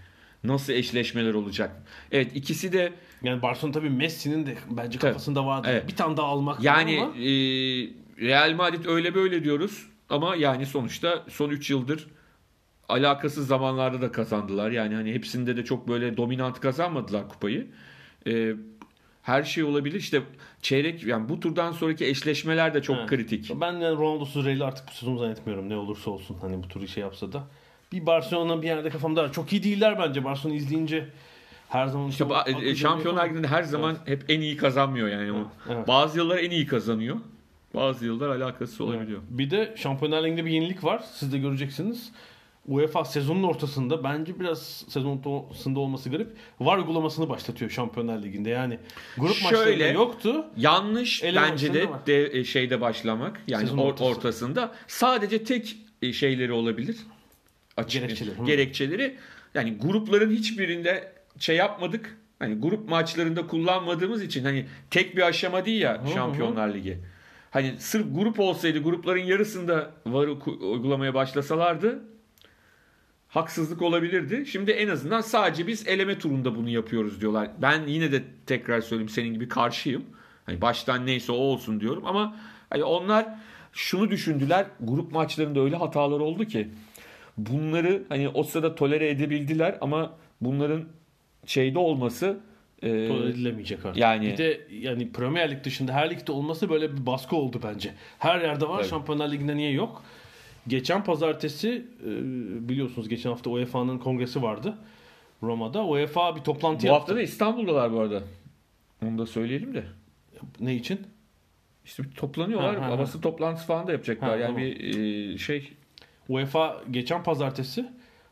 Nasıl eşleşmeler olacak? Evet ikisi de Yani Barcelona tabii Messi'nin de bence Tabii. kafasında vardı. Evet. Bir tane daha almak yani ama e, Real Madrid öyle böyle diyoruz ama yani sonuçta son 3 yıldır alakasız zamanlarda da kazandılar. Yani hani hepsinde de çok böyle dominant kazanmadılar kupayı. Ee, her şey olabilir. İşte çeyrek yani bu turdan sonraki eşleşmeler de çok Evet. kritik. Ben de Ronaldo'suz Real'i artık bu sezon zannetmiyorum ne olursa olsun hani bu turu şey yapsa da. Bir Barcelona bir yerde kafamda. Çok iyi değiller bence Barcelona izleyince her zaman İşte ba- aklı e, Şampiyonlar. Ligi'nde her zaman hep en iyi kazanmıyor yani. Evet. Bazı yıllar en iyi kazanıyor. Bazı yıllar alakasız olabiliyor. Bir de Şampiyonlar Ligi'nde bir yenilik var. Siz de göreceksiniz. UEFA sezonun ortasında bence biraz sezonun ortasında olması garip. VAR uygulamasını başlatıyor Şampiyonlar Ligi'nde. Yani grup Şöyle, maçlarında yoktu. Yanlış Ele bence de, var. de e, şeyde başlamak. Yani Sezon or- ortası. ortasında sadece tek e, şeyleri olabilir. Açık Gerekçeleri, hı. gerekçeleri. Yani grupların hiçbirinde şey yapmadık. Hani grup maçlarında kullanmadığımız için hani tek bir aşama değil ya Şampiyonlar Ligi. Hani sırf grup olsaydı grupların yarısında VAR'ı uygulamaya başlasalardı haksızlık olabilirdi. Şimdi en azından sadece biz eleme turunda bunu yapıyoruz diyorlar. Ben yine de tekrar söyleyeyim senin gibi karşıyım. Hani baştan neyse o olsun diyorum ama hani onlar şunu düşündüler. Grup maçlarında öyle hatalar oldu ki bunları hani o sırada tolere edebildiler ama bunların şeyde olması e, Tolere edilemeyecek artık. yani- bir de yani Premier Lig dışında her ligde olması böyle bir baskı oldu bence. Her yerde var. Tabii. Şampiyonlar Ligi'nde niye yok? Geçen pazartesi e, biliyorsunuz geçen hafta UEFA'nın kongresi vardı. Roma'da. UEFA bir toplantı bu yaptı. hafta da İstanbul'dalar bu arada. Onu da söyleyelim de. Ne için? İşte toplanıyorlar. Ha, ha, ha. Basın toplantısı falan da yapacaklar. Ha, yani tamam. bir e, şey UEFA geçen pazartesi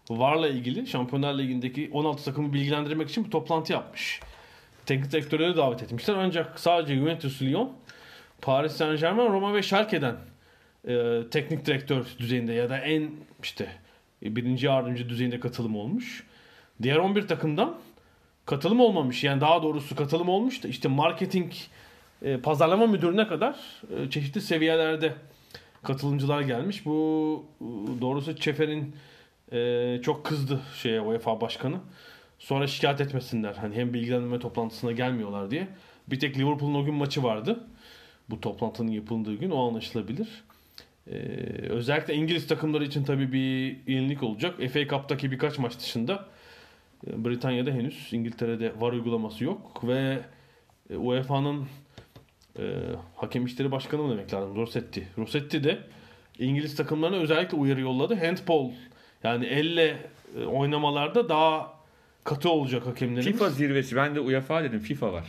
VAR'la ilgili Şampiyonlar Ligi'ndeki 16 takımı bilgilendirmek için bir toplantı yapmış. Teknik direktörleri davet etmişler. Ancak sadece Juventus, Lyon, Paris Saint Germain, Roma ve Schalke'den e, teknik direktör düzeyinde ya da en işte e, birinci yardımcı düzeyinde katılım olmuş. Diğer 11 takımdan katılım olmamış. Yani daha doğrusu katılım olmuş da işte marketing e, pazarlama müdürüne kadar e, çeşitli seviyelerde katılımcılar gelmiş. Bu e, doğrusu Çefer'in e, çok kızdı şeye UEFA başkanı. Sonra şikayet etmesinler. Hani hem bilgilendirme toplantısına gelmiyorlar diye. Bir tek Liverpool'un o gün maçı vardı. Bu toplantının yapıldığı gün o anlaşılabilir. Ee, özellikle İngiliz takımları için tabii bir yenilik olacak. FA Cup'taki birkaç maç dışında e, Britanya'da henüz İngiltere'de VAR uygulaması yok ve e, UEFA'nın e, hakem işleri başkanı mı demek lazım? Rossetti. Rossetti de İngiliz takımlarına özellikle uyarı yolladı. Handball yani elle e, oynamalarda daha katı olacak hakemlerimiz. FIFA zirvesi. Ben de UEFA dedim. FIFA var.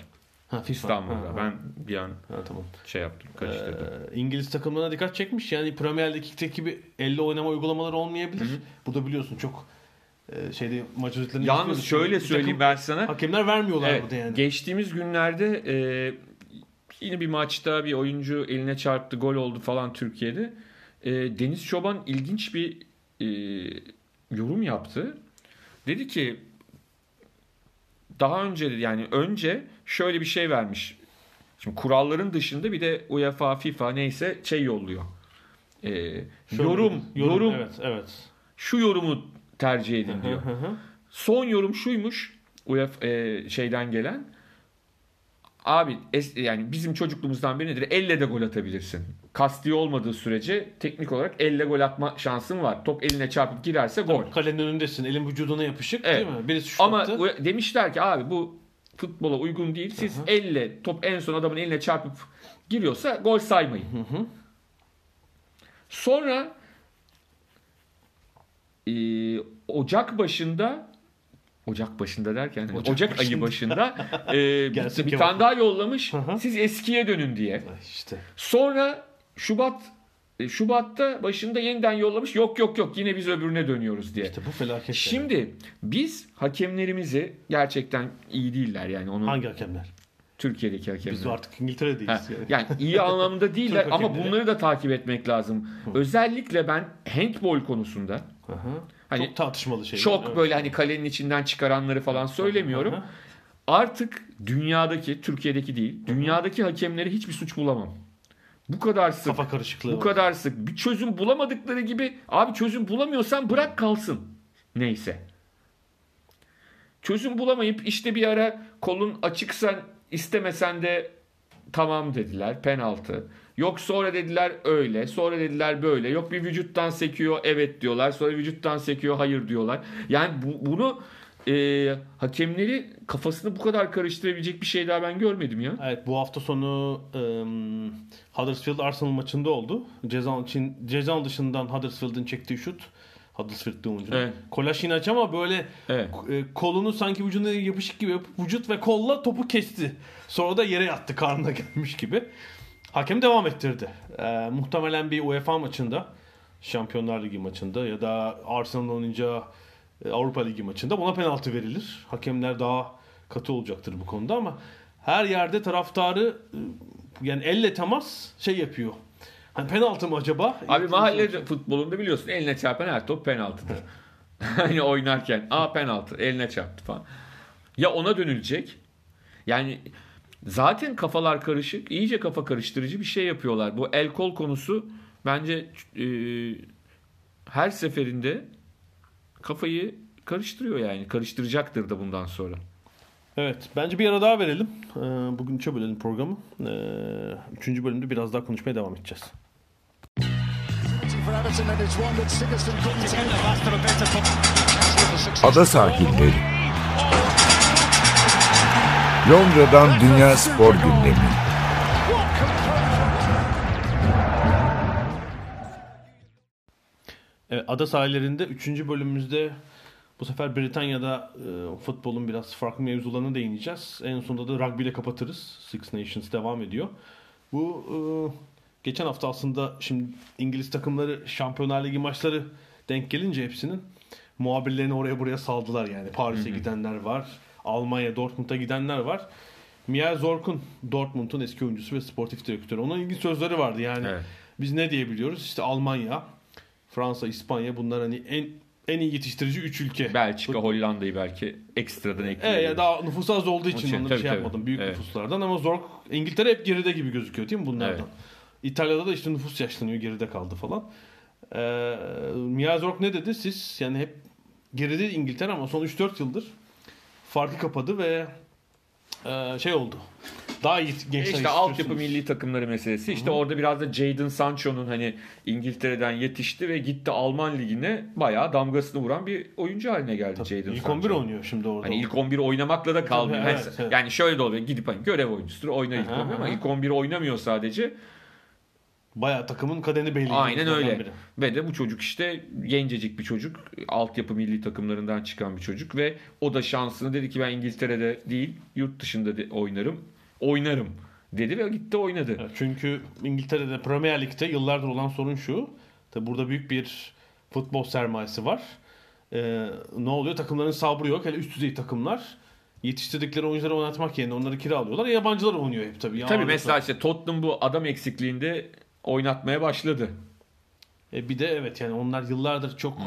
Ha, FIFA. İstanbul'da. Ha, ha. Ben bir an Ha, tamam. şey yaptım. Karıştırdım. Ee, İngiliz takımlarına dikkat çekmiş. Yani Premier Lig'deki gibi elle oynama uygulamaları olmayabilir. Burada biliyorsun çok e, şeyde maç özetlerini Yalnız şöyle söyleyeyim ben sana. Hakemler vermiyorlar Evet, burada yani. Geçtiğimiz günlerde e, yine bir maçta bir oyuncu eline çarptı, gol oldu falan Türkiye'de. E, Deniz Çoban ilginç bir e, yorum yaptı. Dedi ki daha önce yani önce şöyle bir şey vermiş. Şimdi kuralların dışında bir de UEFA, FIFA neyse şey yolluyor. E, Şöyle yorum, dedi. yorum, Evet, evet. şu yorumu tercih edin diyor. Son yorum şuymuş UEFA e, şeyden gelen. Abi es- yani bizim çocukluğumuzdan beri nedir? Elle de gol atabilirsin. Kasti olmadığı sürece teknik olarak elle gol atma şansın var. Top eline çarpıp girerse gol. Kalenin önündesin. Elin vücuduna yapışık Evet. değil mi? Birisi Ama şutlattı. u- demişler ki abi bu futbola uygun değil. Siz elle top en son adamın eline çarpıp giriyorsa gol saymayın. Sonra e, Ocak başında Ocak başında derken Ocak Ocak, ayı başında e, [laughs] bir Kemal. tane daha yollamış. Hı hı. Siz eskiye dönün diye. İşte. Sonra Şubat e, Şubat'ta başında yeniden yollamış. Yok yok yok yine biz öbürüne dönüyoruz diye. İşte bu felaket. yani. Şimdi biz hakemlerimizi gerçekten iyi değiller yani onun hangi hakemler? Türkiye'deki hakemler. Biz artık İngiltere'deyiz. Ha, yani. yani iyi [laughs] anlamda değiller ama bunları da takip etmek lazım. Özellikle ben handball konusunda Hı hı. Hani çok tartışmalı şey. çok Evet. böyle hani kalenin içinden çıkaranları falan söylemiyorum. Hı hı. Artık dünyadaki, Türkiye'deki değil, dünyadaki hakemleri hiçbir suç bulamam. Bu kadar sık, Kafa karışıklığı bu var. kadar sık bir çözüm bulamadıkları gibi abi çözüm bulamıyorsan bırak kalsın. Neyse. Çözüm bulamayıp işte bir ara kolun açıksan istemesen de tamam dediler penaltı. Yok sonra dediler öyle, sonra dediler böyle. Yok bir vücuttan sekiyor evet diyorlar. Sonra vücuttan sekiyor hayır diyorlar. Yani bu, bunu e, hakemleri kafasını bu kadar karıştırabilecek bir şey daha ben görmedim ya. Evet bu hafta sonu um, Huddersfield Arsenal maçında oldu. Ceza için ceza dışından Huddersfield'ın çektiği şut Huddersfield'de oyuncu. Evet. Kolaşinac ama böyle Evet. e, kolunu sanki vücuduna yapışık gibi yapıp vücut ve kolla topu kesti. Sonra da yere yattı karnına [laughs] gelmiş gibi. Hakem devam ettirdi. E, muhtemelen bir UEFA maçında Şampiyonlar Ligi maçında ya da Arsenal'ın oynayacağı e, Avrupa Ligi maçında buna penaltı verilir. Hakemler daha katı olacaktır bu konuda ama her yerde taraftarı e, yani elle temas şey yapıyor. Hani penaltı mı acaba? Abi mahalle futbolunda biliyorsun eline çarpan her top penaltıdır. [laughs] hani oynarken a penaltı eline çarptı falan. Ya ona dönülecek. Yani zaten kafalar karışık. iyice kafa karıştırıcı bir şey yapıyorlar. Bu el kol konusu bence e, her seferinde kafayı karıştırıyor yani. Karıştıracaktır da bundan sonra. Evet. Bence bir ara daha verelim. Ee, bugün üçe bölelim programı. Ee, üçüncü bölümde biraz daha konuşmaya devam edeceğiz. Ada sahilleri. Londra'dan Dünya Spor Gündemi. Ada sahillerinde 3. bölümümüzde bu sefer Britanya'da e, futbolun biraz farklı mevzularına değineceğiz. En sonunda da rugby ile kapatırız. Six Nations devam ediyor. Bu e, geçen hafta aslında şimdi İngiliz takımları Şampiyonlar Ligi maçları denk gelince hepsinin muhabirlerini oraya buraya saldılar yani. Paris'e gidenler var. Almanya, Dortmund'a gidenler var. Mia Zorkun, Dortmund'un eski oyuncusu ve sportif direktörü. Onun ilginç sözleri vardı yani. Evet. Biz ne diyebiliyoruz? İşte Almanya, Fransa, İspanya bunlar hani en en iyi yetiştirici 3 ülke. Belçika, Hollanda'yı belki ekstradan Evet ekleyelim. ya daha nüfusu az olduğu için için, onları tabii, şey tabii. yapmadım. Büyük Evet. nüfuslardan ama zor. İngiltere hep geride gibi gözüküyor değil mi bunlardan? Evet. İtalya'da da işte nüfus yaşlanıyor geride kaldı falan. Ee, Mia Zorc ne dedi? Siz yani hep geride İngiltere ama son 3-4 yıldır farkı kapadı ve e, şey oldu. Daha iyi gençler İşte altyapı milli takımları meselesi. İşte orada biraz da Jadon Sancho'nun hani İngiltere'den yetişti ve gitti Alman ligine bayağı damgasını vuran bir oyuncu haline geldi Jadon İlk Sancho. 11 oynuyor şimdi orada. Hani ilk 11 oynamakla da kalmıyor. Tabii, Hani- evet, evet. Yani şöyle de oluyor. Gidip hani görev oyuncusudur oynar ilk Aha, 11 ama ilk 11 oynamıyor sadece. Bayağı takımın kadeni belli. Aynen öyle. Biri. Ve de bu çocuk işte gencecik bir çocuk. Altyapı milli takımlarından çıkan bir çocuk ve o da şansını dedi ki ben İngiltere'de değil yurt dışında de oynarım. Oynarım dedi ve gitti oynadı. Evet, çünkü İngiltere'de Premier Lig'de yıllardır olan sorun şu. Tabi burada büyük bir futbol sermayesi var. Ee, ne oluyor? Takımların sabrı yok. Hele üst düzey takımlar yetiştirdikleri oyuncuları oynatmak yerine onları kiralıyorlar. Yabancılar oynuyor hep tabii. Tabii mesela işte Tottenham bu adam eksikliğinde oynatmaya başladı. E bir de evet yani onlar yıllardır çok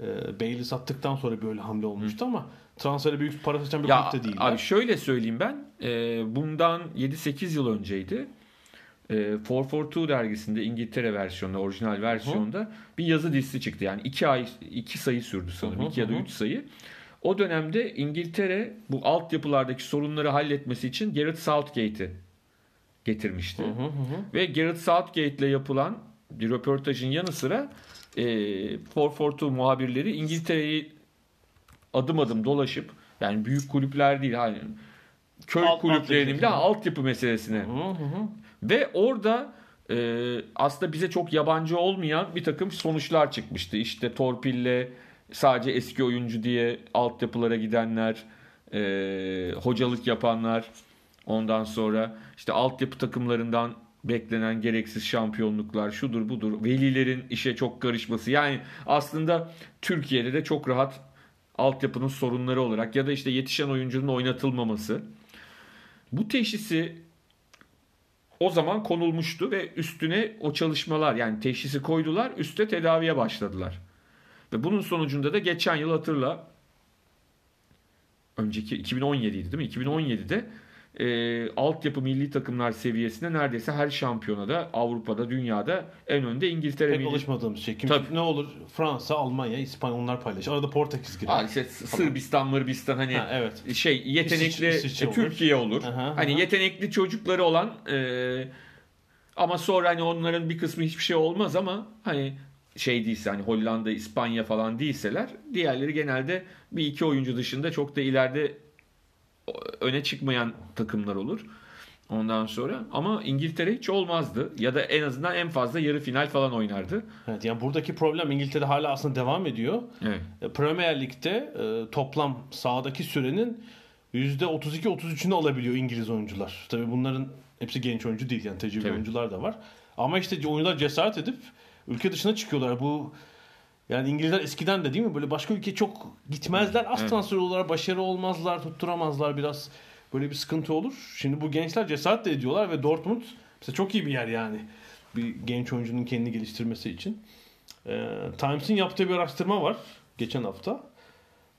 e, Bale'i sattıktan sonra böyle hamle olmuştu ama transfere büyük para saçan bir Ya kulüp de değil. abi şöyle söyleyeyim ben. e, bundan 7-8 yıl önceydi. E, 442 dergisinde İngiltere versiyonunda, orijinal versiyonda bir yazı dizisi çıktı. Yani 2 ay 2 sayı sürdü sanırım. Hı hı, 2 ya da hı. 3 sayı. O dönemde İngiltere bu altyapılardaki sorunları halletmesi için Gareth Southgate'i getirmişti. Hı hı hı. Ve Gareth Southgate ile yapılan bir röportajın yanı sıra e, 442 muhabirleri İngiltere'yi adım adım dolaşıp yani büyük kulüpler değil hani köy Alt- kulüplerinin altyapı. bile altyapı meselesine hı hı. ve orada e, aslında bize çok yabancı olmayan bir takım sonuçlar çıkmıştı. İşte torpille sadece eski oyuncu diye altyapılara gidenler, e, hocalık yapanlar, ondan sonra işte altyapı takımlarından beklenen gereksiz şampiyonluklar, şudur budur, velilerin işe çok karışması. Yani aslında Türkiye'de de çok rahat altyapının sorunları olarak ya da işte yetişen oyuncunun oynatılmaması. Bu teşhisi o zaman konulmuştu ve üstüne o çalışmalar yani teşhisi koydular üste tedaviye başladılar. Ve bunun sonucunda da geçen yıl hatırla önceki 2017 idi değil mi? 2017'de e, altyapı milli takımlar seviyesinde neredeyse her şampiyonada Avrupa'da dünyada en önde İngiltere Pek milli alışmadığımız şey. Kim, Tabii. ne olur Fransa, Almanya, İspanya onlar paylaşır. Arada Portekiz girer. Aa, işte Sırbistan, Mırbistan hani Ha, evet. şey yetenekli İsviçre- İsviçre olur. Türkiye olur. Aha, hani aha. yetenekli çocukları olan e, Ama sonra hani onların bir kısmı hiçbir şey olmaz ama hani şey değilse hani Hollanda, İspanya falan değilseler diğerleri genelde bir iki oyuncu dışında çok da ileride öne çıkmayan takımlar olur. Ondan sonra ama İngiltere hiç olmazdı ya da en azından en fazla yarı final falan oynardı. Evet, yani buradaki problem İngiltere hala aslında devam ediyor. Evet. E, Premier Lig'de e, toplam sahadaki sürenin %32-33'ünü alabiliyor İngiliz oyuncular. Tabii bunların hepsi genç oyuncu değil yani tecrübeli Tabii. oyuncular da var. Ama işte oyuncular cesaret edip ülke dışına çıkıyorlar. Bu yani İngilizler eskiden de değil mi böyle başka ülkeye çok gitmezler. Az Evet. transfer olurlar, başarı olmazlar, tutturamazlar biraz. Böyle bir sıkıntı olur. Şimdi bu gençler cesaret de ediyorlar ve Dortmund mesela çok iyi bir yer yani. Bir genç oyuncunun kendini geliştirmesi için. Ee, Times'in yaptığı bir araştırma var geçen hafta.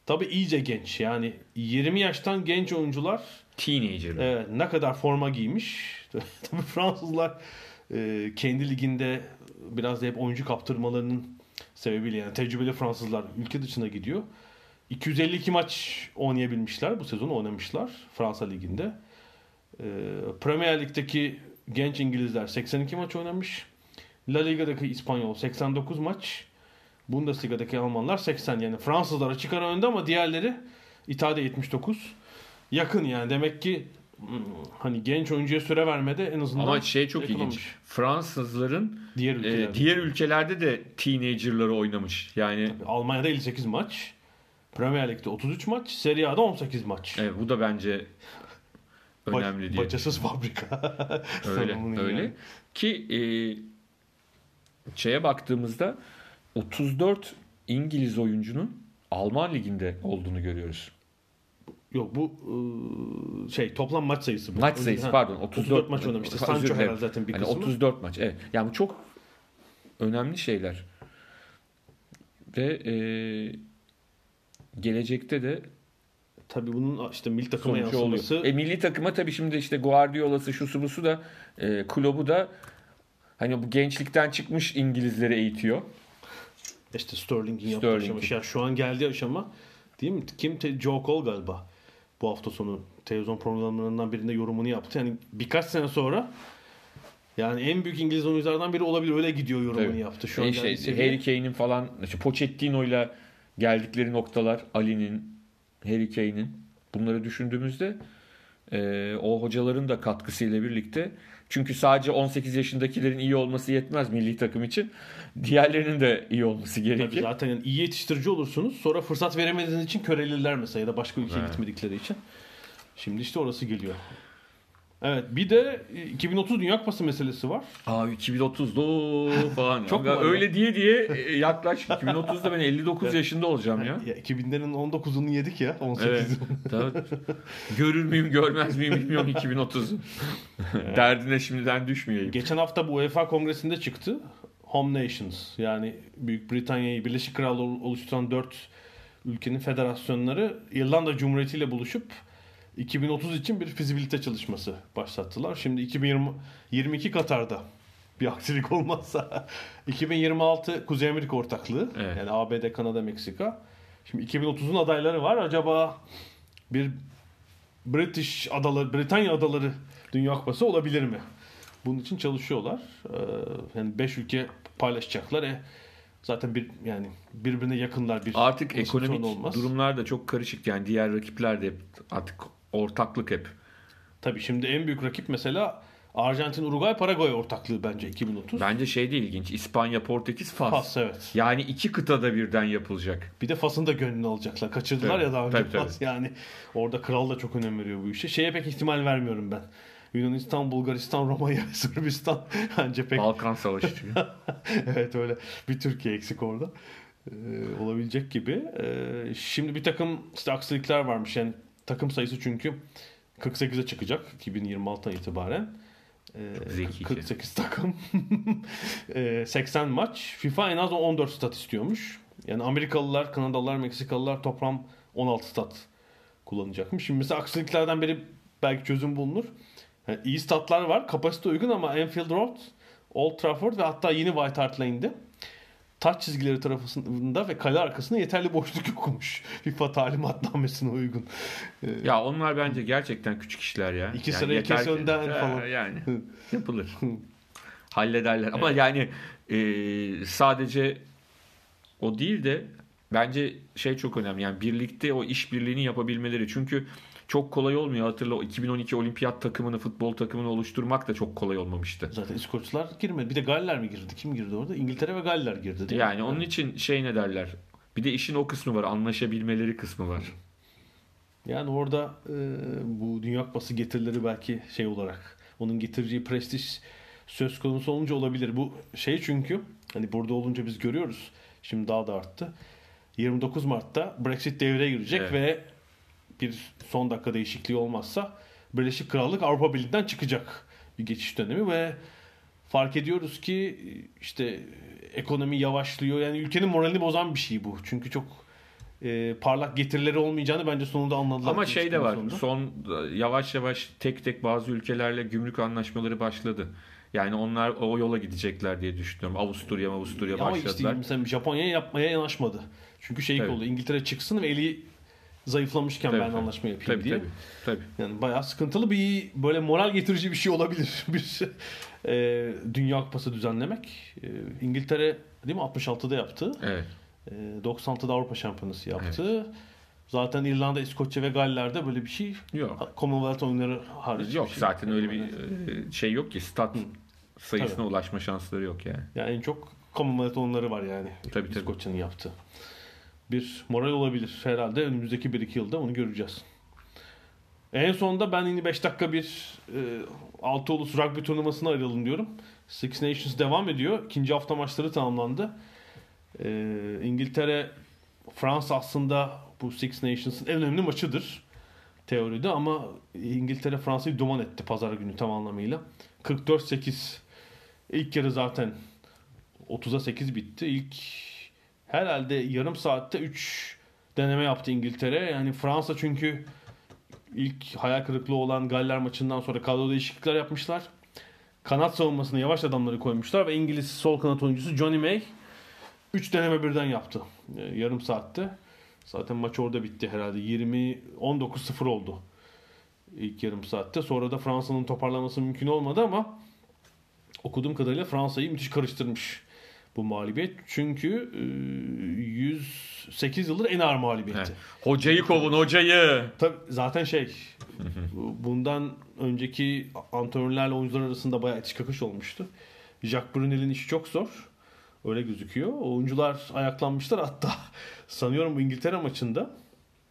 Tabii iyice genç yani 20 yaştan genç oyuncular Teenager. Evet, ne kadar forma giymiş. [laughs] Tabii Fransızlar e, kendi liginde biraz da hep oyuncu kaptırmalarının sebebiyle yani tecrübeli Fransızlar ülke dışına gidiyor. 252 maç oynayabilmişler bu sezon oynamışlar Fransa liginde. E, Premier Lig'deki genç İngilizler 82 maç oynamış. La Liga'daki İspanyol 89 maç. Bundesliga'daki Almanlar 80 yani Fransızlar açık önde ama diğerleri İtalya'da 79. Yakın yani demek ki hani genç oyuncuya süre vermede en azından Ama şey çok yakalamış. ilginç. Fransızların Diğer e, ülkelerde. diğer ülkelerde de teenager'ları oynamış. Yani Almanya'da 58 maç. Premier Lig'de 33 maç. Serie A'da 18 maç. evet, bu da bence Ba- önemli diye. Bacasız fabrika. [laughs] Öyle öyle. yani. Ki e, şeye baktığımızda 34 İngiliz oyuncunun Alman liginde olduğunu görüyoruz. Yok bu şey toplam maç sayısı bu. Maç sayısı Ha, pardon 34, maç oynamıştı. Sancho herhalde zaten bir Hani kısmı. 34 maç evet. Yani bu çok önemli şeyler. Ve e, gelecekte de Tabii bunun işte milli takıma yansıması oluyor. E, milli takıma tabii şimdi işte Guardiola'sı şusu busu da e, kulübü da hani bu gençlikten çıkmış İngilizleri eğitiyor. işte Sterling'in yaptığı Sterling'in. aşama. Ya şu an geldiği aşama değil mi? Kim? Joe Cole galiba. Bu hafta sonu televizyon programlarından birinde yorumunu yaptı. Yani birkaç sene sonra yani en büyük İngiliz oyunculardan biri olabilir. Öyle gidiyor yorumunu Tabii. yaptı. Şu an E geldiği şey, seviye. Harry Kane'in falan işte Pochettino'yla geldikleri noktalar Ali'nin, Harry Kane'in bunları düşündüğümüzde e, o hocaların da katkısıyla birlikte çünkü sadece 18 yaşındakilerin iyi olması yetmez milli takım için. [laughs] Diğerlerinin de iyi olması Tabii gerekir. zaten yani iyi yetiştirici olursunuz. Sonra fırsat veremediğiniz için körelirler mesela ya da başka ülkeye Evet. gitmedikleri için. Şimdi işte orası geliyor. Evet bir de 2030 Dünya Kupası meselesi var. Aa 2030'da [laughs] falan. Çok var öyle diye diye e, yaklaş. 2030'da ben 59 yaşında olacağım ya. Ya 2000'lerin 19'unu yedik ya 18'i. Evet. [laughs] Tabii. Görür müyüm görmez miyim bilmiyorum 2030'u. Derdine şimdiden düşmeyeyim. Geçen hafta bu UEFA kongresinde çıktı. Home Nations yani Büyük Britanya'yı Birleşik Krallığı oluşturan 4 ülkenin federasyonları İrlanda Cumhuriyeti ile buluşup 2030 için bir fizibilite çalışması başlattılar. Şimdi 2022 Katar'da bir aksilik olmazsa [laughs] 2026 Kuzey Amerika ortaklığı Evet. yani ABD, Kanada, Meksika. Şimdi 2030'un adayları var. Acaba bir British adaları, Britanya adaları Dünya Kupası olabilir mi? Bunun için çalışıyorlar. Ee, yani 5 ülke paylaşacaklar. E, zaten bir yani birbirine yakınlar bir Artık ekonomik olmaz. durumlar da çok karışık. Yani diğer rakipler de hep artık ortaklık hep. Tabii şimdi en büyük rakip mesela Arjantin, Uruguay, Paraguay ortaklığı bence 2030. Bence şey de ilginç. İspanya, Portekiz, Fas. Fas evet. Yani iki kıtada birden yapılacak. Bir de Fas'ın da gönlünü alacaklar. Kaçırdılar Tabii, ya daha önce tabii, tabii. Fas. Yani orada kral da çok önem veriyor bu işe. Şeye pek ihtimal vermiyorum ben. Yunanistan, Bulgaristan, Romanya, [laughs] Sırbistan bence pek Balkan Savaşı. [laughs] evet öyle bir Türkiye eksik orada. Ee, olabilecek gibi. Ee, şimdi bir takım işte aksilikler varmış. Yani takım sayısı çünkü 48'e çıkacak 2026'dan itibaren. Ee, zekice. 48 takım. [laughs] Ee, 80 maç. FIFA en az 14 stat istiyormuş. Yani Amerikalılar, Kanadalılar, Meksikalılar toplam 16 stat kullanacakmış. Şimdi mesela aksiliklerden biri belki çözüm bulunur. Yani iyi statlar var. Kapasite uygun ama Anfield Road, Old Trafford ve hatta yeni White Hart Lane'de taç çizgileri tarafında ve kale arkasında yeterli boşluk yokmuş. [laughs] FIFA talimatnamesine uygun. Ee, ya onlar bence gerçekten küçük işler ya. İki sırayı yeter kes önden falan. Yani yapılır. hallederler. Ama yani e, sadece o değil de bence şey çok önemli. Yani birlikte o işbirliğini yapabilmeleri. Çünkü çok kolay olmuyor. Hatırla o 2012 olimpiyat takımını, futbol takımını oluşturmak da çok kolay olmamıştı. Zaten İskoçlar girmedi. Bir de Galler mi girdi? Kim girdi orada? İngiltere ve Galler girdi değil mi? Yani onun için şey ne derler? Bir de işin o kısmı var. Anlaşabilmeleri kısmı var. Yani orada e, bu Dünya Kupası getirileri belki şey olarak onun getireceği prestij söz konusu olunca olabilir. Bu şey çünkü hani burada olunca biz görüyoruz. Şimdi daha da arttı. 29 Mart'ta Brexit devreye girecek Evet. ve bir son dakika değişikliği olmazsa Birleşik Krallık Avrupa Birliği'nden çıkacak bir geçiş dönemi ve fark ediyoruz ki işte ekonomi yavaşlıyor. Yani ülkenin moralini bozan bir şey bu. Çünkü çok e, parlak getirileri olmayacağını bence sonunda anladılar. Ama şey de var. Sonunda. Son yavaş yavaş tek tek bazı ülkelerle gümrük anlaşmaları başladı. Yani onlar o yola gidecekler diye düşünüyorum. Avusturya, Avusturya Ama işte başladılar. mesela Japonya'ya yapmaya yanaşmadı. Çünkü şey Tabii. oldu. İngiltere çıksın ve eli zayıflamışken Tabii, ben tabii. anlaşma yapayım Tabii diye. tabii. tabii. Yani bayağı sıkıntılı bir böyle moral getirici bir şey olabilir. [laughs] bir e, Dünya Kupası düzenlemek. E, İngiltere değil mi 66'da yaptı. Evet. E, 96'da Avrupa Şampiyonası yaptı. Zaten İrlanda, İskoçya ve Galler'de böyle bir şey Yok. Commonwealth oyunları hariç. Yok bir şey. zaten öyle bir e, şey yok ki stat sayısına Tabii. ulaşma şansları yok yani. Yani en çok Commonwealth oyunları var yani. Tabii, tabii. İskoçya'nın yaptığı. Bir moral olabilir. Herhalde önümüzdeki 1-2 yılda onu göreceğiz. En sonunda ben yine 5 dakika bir e, 6 ulus rugby turnuvasına ayrılın diyorum. Six Nations devam ediyor. İkinci hafta maçları tamamlandı. E, İngiltere Fransa aslında bu Six Nations'ın en önemli maçıdır teoride ama İngiltere Fransa'yı duman etti pazar günü tam anlamıyla. 44-8 ilk yarı zaten 30'a 8 bitti. İlk herhalde yarım saatte 3 deneme yaptı İngiltere. Yani Fransa çünkü ilk hayal kırıklığı olan Galler maçından sonra kadro değişiklikler yapmışlar. Kanat savunmasına yavaş adamları koymuşlar ve İngiliz sol kanat oyuncusu Johnny May 3 deneme birden yaptı. e, Yarım saatte. Zaten maç orada bitti herhalde. 20 19-0 oldu. ilk yarım saatte. Sonra da Fransa'nın toparlaması mümkün olmadı ama okuduğum kadarıyla Fransa'yı müthiş karıştırmış bu mağlubiyet. Çünkü e, 108 yıldır en ağır mağlubiyetti. He. Hocayı kovun hocayı. Tabii zaten şey [laughs] bundan önceki antrenörlerle oyuncular arasında bayağı itiş kakış olmuştu. Jacques Brunel'in işi çok zor. Öyle gözüküyor. Oyuncular ayaklanmışlar hatta [laughs] sanıyorum bu İngiltere maçında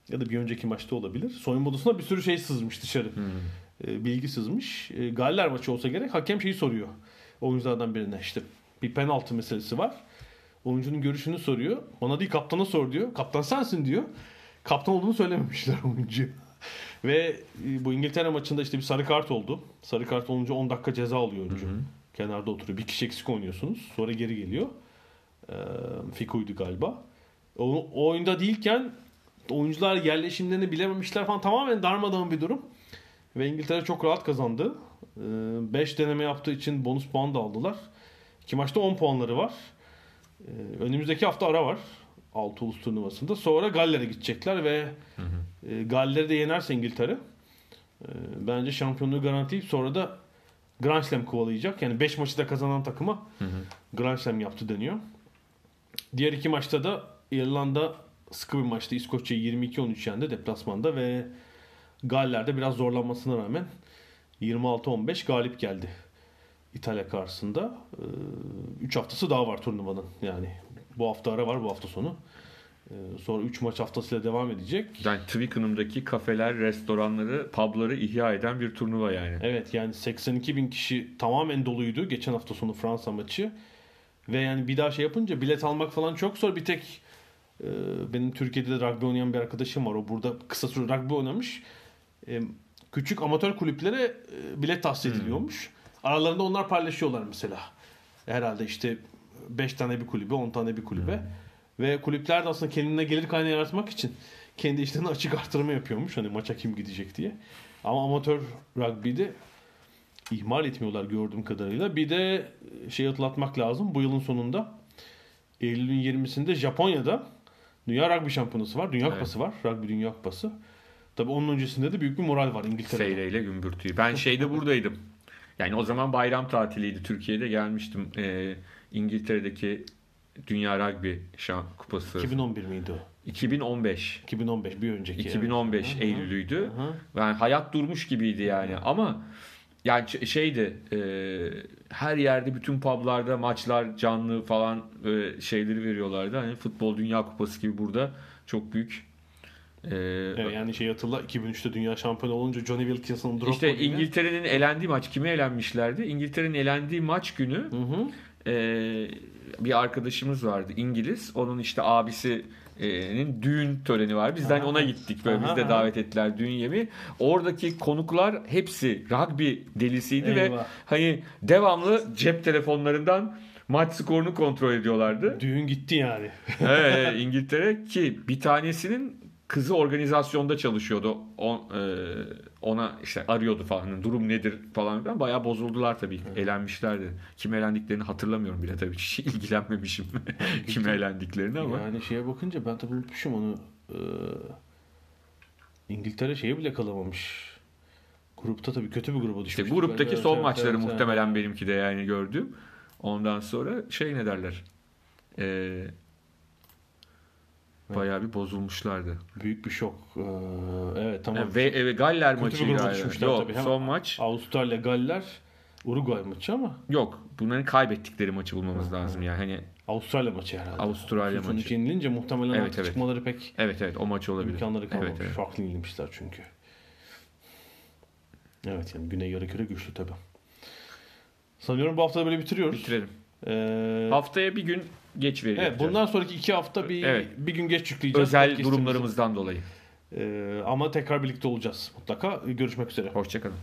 ya da bir önceki maçta olabilir. Soyunma odasına bir sürü şey sızmış dışarı. E, bilgi sızmış. Galler maçı olsa gerek hakem şeyi soruyor. Oyunculardan birine işte bir penaltı meselesi var. Oyuncunun görüşünü soruyor. Bana değil kaptana sor diyor. Kaptan sensin diyor. Kaptan olduğunu söylememişler [laughs] oyuncu. Ve e, bu İngiltere maçında işte bir sarı kart oldu. Sarı kart olunca 10 dakika ceza alıyor oyuncu. Kenarda oturuyor. Bir kişi eksik oynuyorsunuz. Sonra geri geliyor. Fiko'ydu galiba. O, o oyunda değilken oyuncular yerleşimlerini bilememişler falan. Tamamen darmadağın bir durum. Ve İngiltere çok rahat kazandı. 5 deneme yaptığı için bonus puan da aldılar. İki maçta 10 puanları var. Ee, önümüzdeki hafta ara var. 6 ulus turnuvasında. Sonra Galler'e gidecekler ve e, Galler'i de yenerse İngiltere e, bence şampiyonluğu garanti. Sonra da Grand Slam kovalayacak. Yani 5 maçı da kazanan takıma Grand Slam yaptı deniyor. Diğer iki maçta da İrlanda sıkı bir maçta İskoçya'yı 22-13 yendi deplasmanda ve Galler'de biraz zorlanmasına rağmen 26-15 galip geldi İtalya karşısında. 3 haftası daha var turnuvanın. Yani bu hafta ara var bu hafta sonu. Sonra 3 maç haftasıyla devam edecek. Yani Twickenham'daki kafeler, restoranları, pubları ihya eden bir turnuva yani. Evet yani 82 bin kişi tamamen doluydu geçen hafta sonu Fransa maçı. Ve yani bir daha şey yapınca bilet almak falan çok zor. Bir tek e, benim Türkiye'de de rugby oynayan bir arkadaşım var. O burada kısa süre rugby oynamış. E, küçük amatör kulüplere e, bilet tahsis ediliyormuş. Aralarında onlar paylaşıyorlar mesela. Herhalde işte 5 tane bir kulübe, 10 tane bir kulübe. Ve kulüpler de aslında kendine gelir kaynağı yaratmak için kendi işlerine açık artırma yapıyormuş. Hani maça kim gidecek diye. Ama amatör rugby'de ihmal etmiyorlar gördüğüm kadarıyla. Bir de şey hatırlatmak lazım. Bu yılın sonunda Eylül'ün 20'sinde Japonya'da Dünya Rugby Şampiyonası var. Dünya Evet. Kupası var. Rugby Dünya Kupası. Tabii onun öncesinde de büyük bir moral var İngiltere'de. Seyreyle gümbürtüyü. Ben şeyde buradaydım. Yani o zaman bayram tatiliydi Türkiye'de gelmiştim e, İngiltere'deki Dünya Rugby Şan Kupası 2011 miydi o? 2015 2015 bir önceki. 2015 evet. Hı hı. Eylül'üydü. Hı hı. Yani hayat durmuş gibiydi yani ama yani şeydi e, her yerde bütün publarda maçlar canlı falan e, şeyleri veriyorlardı. Hani futbol dünya kupası gibi burada çok büyük e, Evet, yani şey hatırla 2003'te dünya şampiyonu olunca Johnny Wilkinson'ın Drogba işte. İngiltere'nin elendiği maç kime elenmişlerdi? İngiltere'nin elendiği maç günü Hı hı. e, bir arkadaşımız vardı İngiliz. Onun işte abisinin düğün töreni var. Biz de hani Aha. ona gittik. Böyle bizi de davet ettiler düğün yemeği. Oradaki konuklar hepsi rugby delisiydi ve Eyvah. hani devamlı cep telefonlarından maç skorunu kontrol ediyorlardı. Düğün gitti yani. evet, İngiltere ki bir tanesinin kızı organizasyonda çalışıyordu. O, e, ona işte arıyordu falan. Hani Durum nedir falan filan. Bayağı bozuldular tabii. Elenmişlerdi. Kim elendiklerini hatırlamıyorum bile tabii. Hiç [laughs] ilgilenmemişim [laughs] kim elendiklerini ama. Yani şeye bakınca ben tabii unutmuşum onu. Ee, İngiltere şeye bile kalamamış. Grupta tabii kötü bir gruba İşte düşmüş. gruptaki Evet, son evet, maçları evet, muhtemelen benimki de yani gördüm. Ondan sonra şey ne derler? Ee, bayağı bir bozulmuşlardı. evet. Büyük bir şok. Ee, evet tamam. Yani ve, ve Galler maçı galiba. Yok, tabii. Hem son maç Avustralya, Galler, Uruguay maçı ama yok. Bunların kaybettikleri maçı bulmamız lazım yani. Hani Avustralya maçı herhalde. Avustralya Sonuç maçı. yenilince muhtemelen Evet, evet. çıkmaları pek Evet evet o maç olabilir. imkanları kalmamış. Evet, evet. Farklı yenilmişler çünkü. Evet yani Güney Yarıküre güçlü tabii. Sanıyorum bu hafta böyle bitiriyoruz. Bitirelim. Ee, Haftaya bir gün geç veriyor. evet, bundan sonraki iki hafta bir Evet. bir gün geç yükleyeceğiz. özel durumlarımızdan dolayı. Ee, ama tekrar birlikte olacağız mutlaka. Görüşmek üzere. Hoşçakalın.